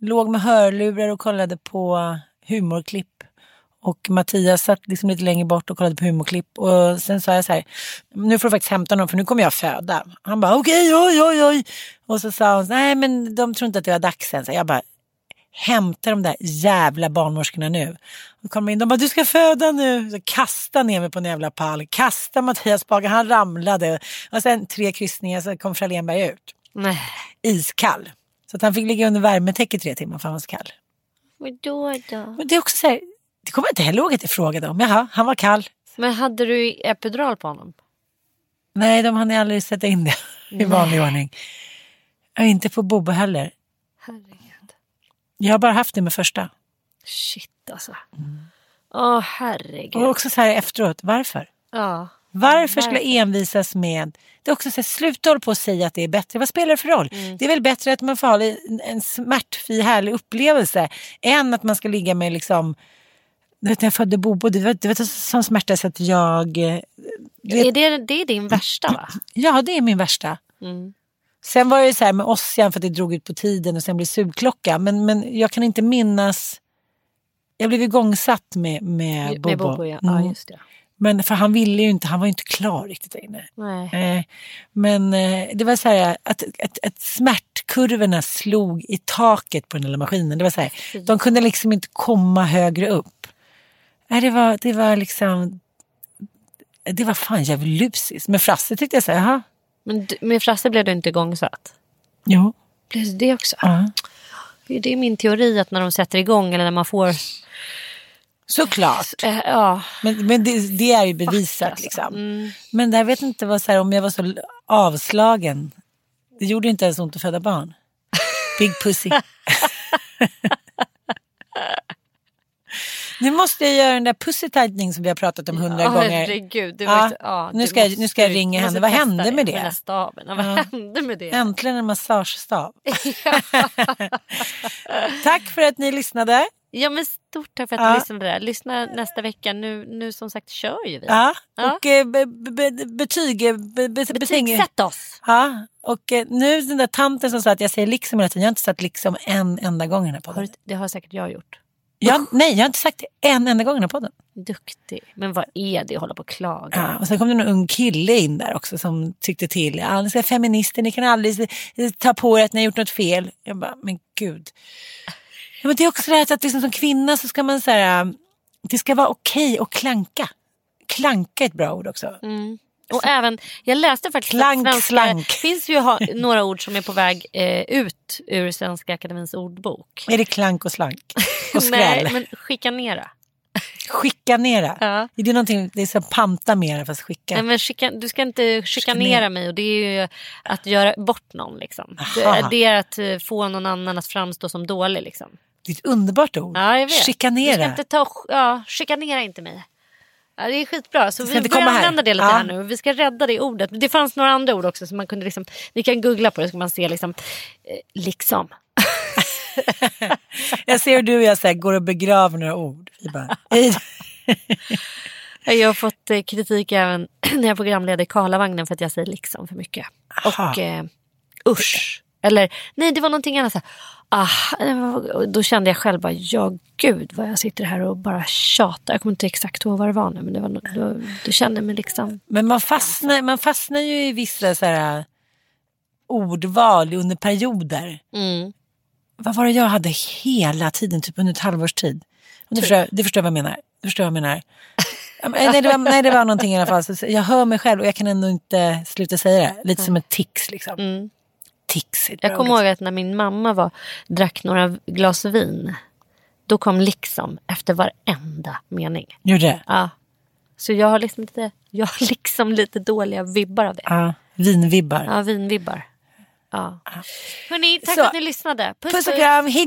låg med hörlurar och kollade på humorklipp. Och Mattias satt liksom lite längre bort och kollade på humorklipp. Och sen sa jag så här, nu får du faktiskt hämta någon för nu kommer jag föda. Han bara okej, oj, oj, oj. Och så sa hon, nej men de tror inte att det var dags än. Så jag bara, hämta de där jävla barnmorskorna nu. Och kom in, de bara, du ska föda nu. Så kasta ner mig på en jävla pall, kasta Mattias bakom, han ramlade. Och sen tre kryssningar så kom Frölénberg ut Nej. iskall. Så att han fick ligga under värmetäcket tre timmar för han var så kall. Vadå då? Men det är också så här, det kommer jag inte heller ihåg att jag frågade om. Jaha, han var kall. Men hade du epidural på honom? Nej, de hann aldrig sätta in det i vanlig ordning. Och inte på Bobo heller. Herregud. Jag har bara haft det med första. Shit alltså. Åh herregud. Och också så här efteråt, varför? Ja. Varför skulle jag envisas med... Det är också så här, sluta hålla på och säga att det är bättre. Vad spelar det för roll? Det är väl bättre att man får ha en, en smärtfri, härlig upplevelse än att man ska ligga med liksom... Vet, när jag födde Bobo, det var, det var sån smärta så att jag... eh, vet, Är det, det är din värsta va? Ja, det är min värsta. Mm. Sen var det så här med Ossian för att det drog ut på tiden och sen blev sugklocka. Men, men jag kan inte minnas... Jag blev igångsatt med, med Bobo. Med Bobo ja. ja Mm. just det. Men för han ville ju inte, han var ju inte klar riktigt där inne. Eh, men eh, det var så här att, att, att smärtkurvorna slog i taket på den lilla maskinen. Det var så här, de kunde liksom inte komma högre upp. Nej, det var, det var liksom... Det var fan djävulusiskt. Men Frasse tyckte jag så här, jaha, Men du- med Frasse blev du inte igångsatt? jo, Blev det det också? ja. Det är min teori att när de sätter igång eller när man får... Såklart. Eh, ja. Men, men det, det är ju bevisat alltså. liksom. Men jag vet inte vad, så här, om jag var så avslagen. Det gjorde inte ens ont att föda barn. Big pussy. Nu måste jag göra den där pussy tightening som vi har pratat om hundra Ja, gånger. herregud, du Ja, måste- ja, nu ska jag- nu ska jag ringa henne. Vad hände med det? Här staven. Ja, vad Ja. hände med det? Äntligen en massagestav. Tack för att ni lyssnade. Ja men stort tack för att Ja. du lyssnade där. Lyssna nästa vecka. Nu, nu som sagt kör ju vi. Ja. Ja. Och eh, be, be, be, betyg... eh, Be, Betygsätt oss. Ja. Och eh, nu den där tanten som sa att jag säger liksom hela tiden. Jag har inte sagt liksom en enda gång i den här podden. det har säkert jag gjort. Jag, nej, jag har inte sagt det en enda gång i den här podden. Duktig. Men vad är det att hålla på och klaga? Ja, och sen kom det någon ung kille in där också som tyckte till. Ja, ni ska feminister, ni kan aldrig ta på er att ni har gjort något fel. Jag bara, men gud. Ja, men det är också det här att liksom, som kvinna så ska man säga, det ska vara okej att klanka. Klanka är ett bra ord också. Mm. Och även, jag läste faktiskt Klank, att svenska, slank. finns ju ha, några ord som är på väg eh, ut ur Svenska Akademins ordbok. Är det klank och slank? Och skräll? Nej, men chikanera. Chikanera? Ja. Är det någonting, det är som panta mera fast skicka? Nej, men chikan, du ska inte chikanera mig och det är ju att göra bort någon. Liksom. Det, är att eh, få någon annan att framstå som dålig. Liksom. Det är ett underbart ord. Ja, jag vet. Du Chikanera. ska inte ta, ja, chikanera inte mig. Ja, det är skitbra. Så ska vi börjar använda det lite Ja. här nu. Vi ska rädda det ordet. Det fanns några andra ord också som man kunde liksom, ni kan googla på det så kan man se liksom, eh, liksom. Jag ser hur du och jag så här, går och begraver några ord. Vi bara. Jag har fått eh, kritik även när jag programleder Karlavagnen för att jag säger liksom för mycket. Aha. Och eh, usch. Eller nej det var någonting annat. Så här, ah, och då kände jag själv bara ja gud vad jag sitter här och bara tjatar. Jag kommer inte exakt ihåg vad det var nu men det var, då, då kände mig liksom. Men man fastnar, man fastnar ju i vissa så här, ordval under perioder. Mm. Vad var det jag hade hela tiden, typ under ett halvårs tid? Du, förstår, du förstår vad jag menar. Du förstår vad jag menar. Nej, det var, nej, det var någonting i alla fall. Så jag hör mig själv och jag kan ändå inte sluta säga det. Lite som ett tics liksom. Mm. Tics Jag kommer ihåg att när min mamma var, drack några glas vin. Då kom liksom efter varenda mening. Gjorde det? Ja. Så jag har liksom lite, jag har liksom lite dåliga vibbar av det. Ja, vinvibbar. Ja, vinvibbar. Ja. Hörni, tack Så. för att ni lyssnade. Puss, Puss och kram, hej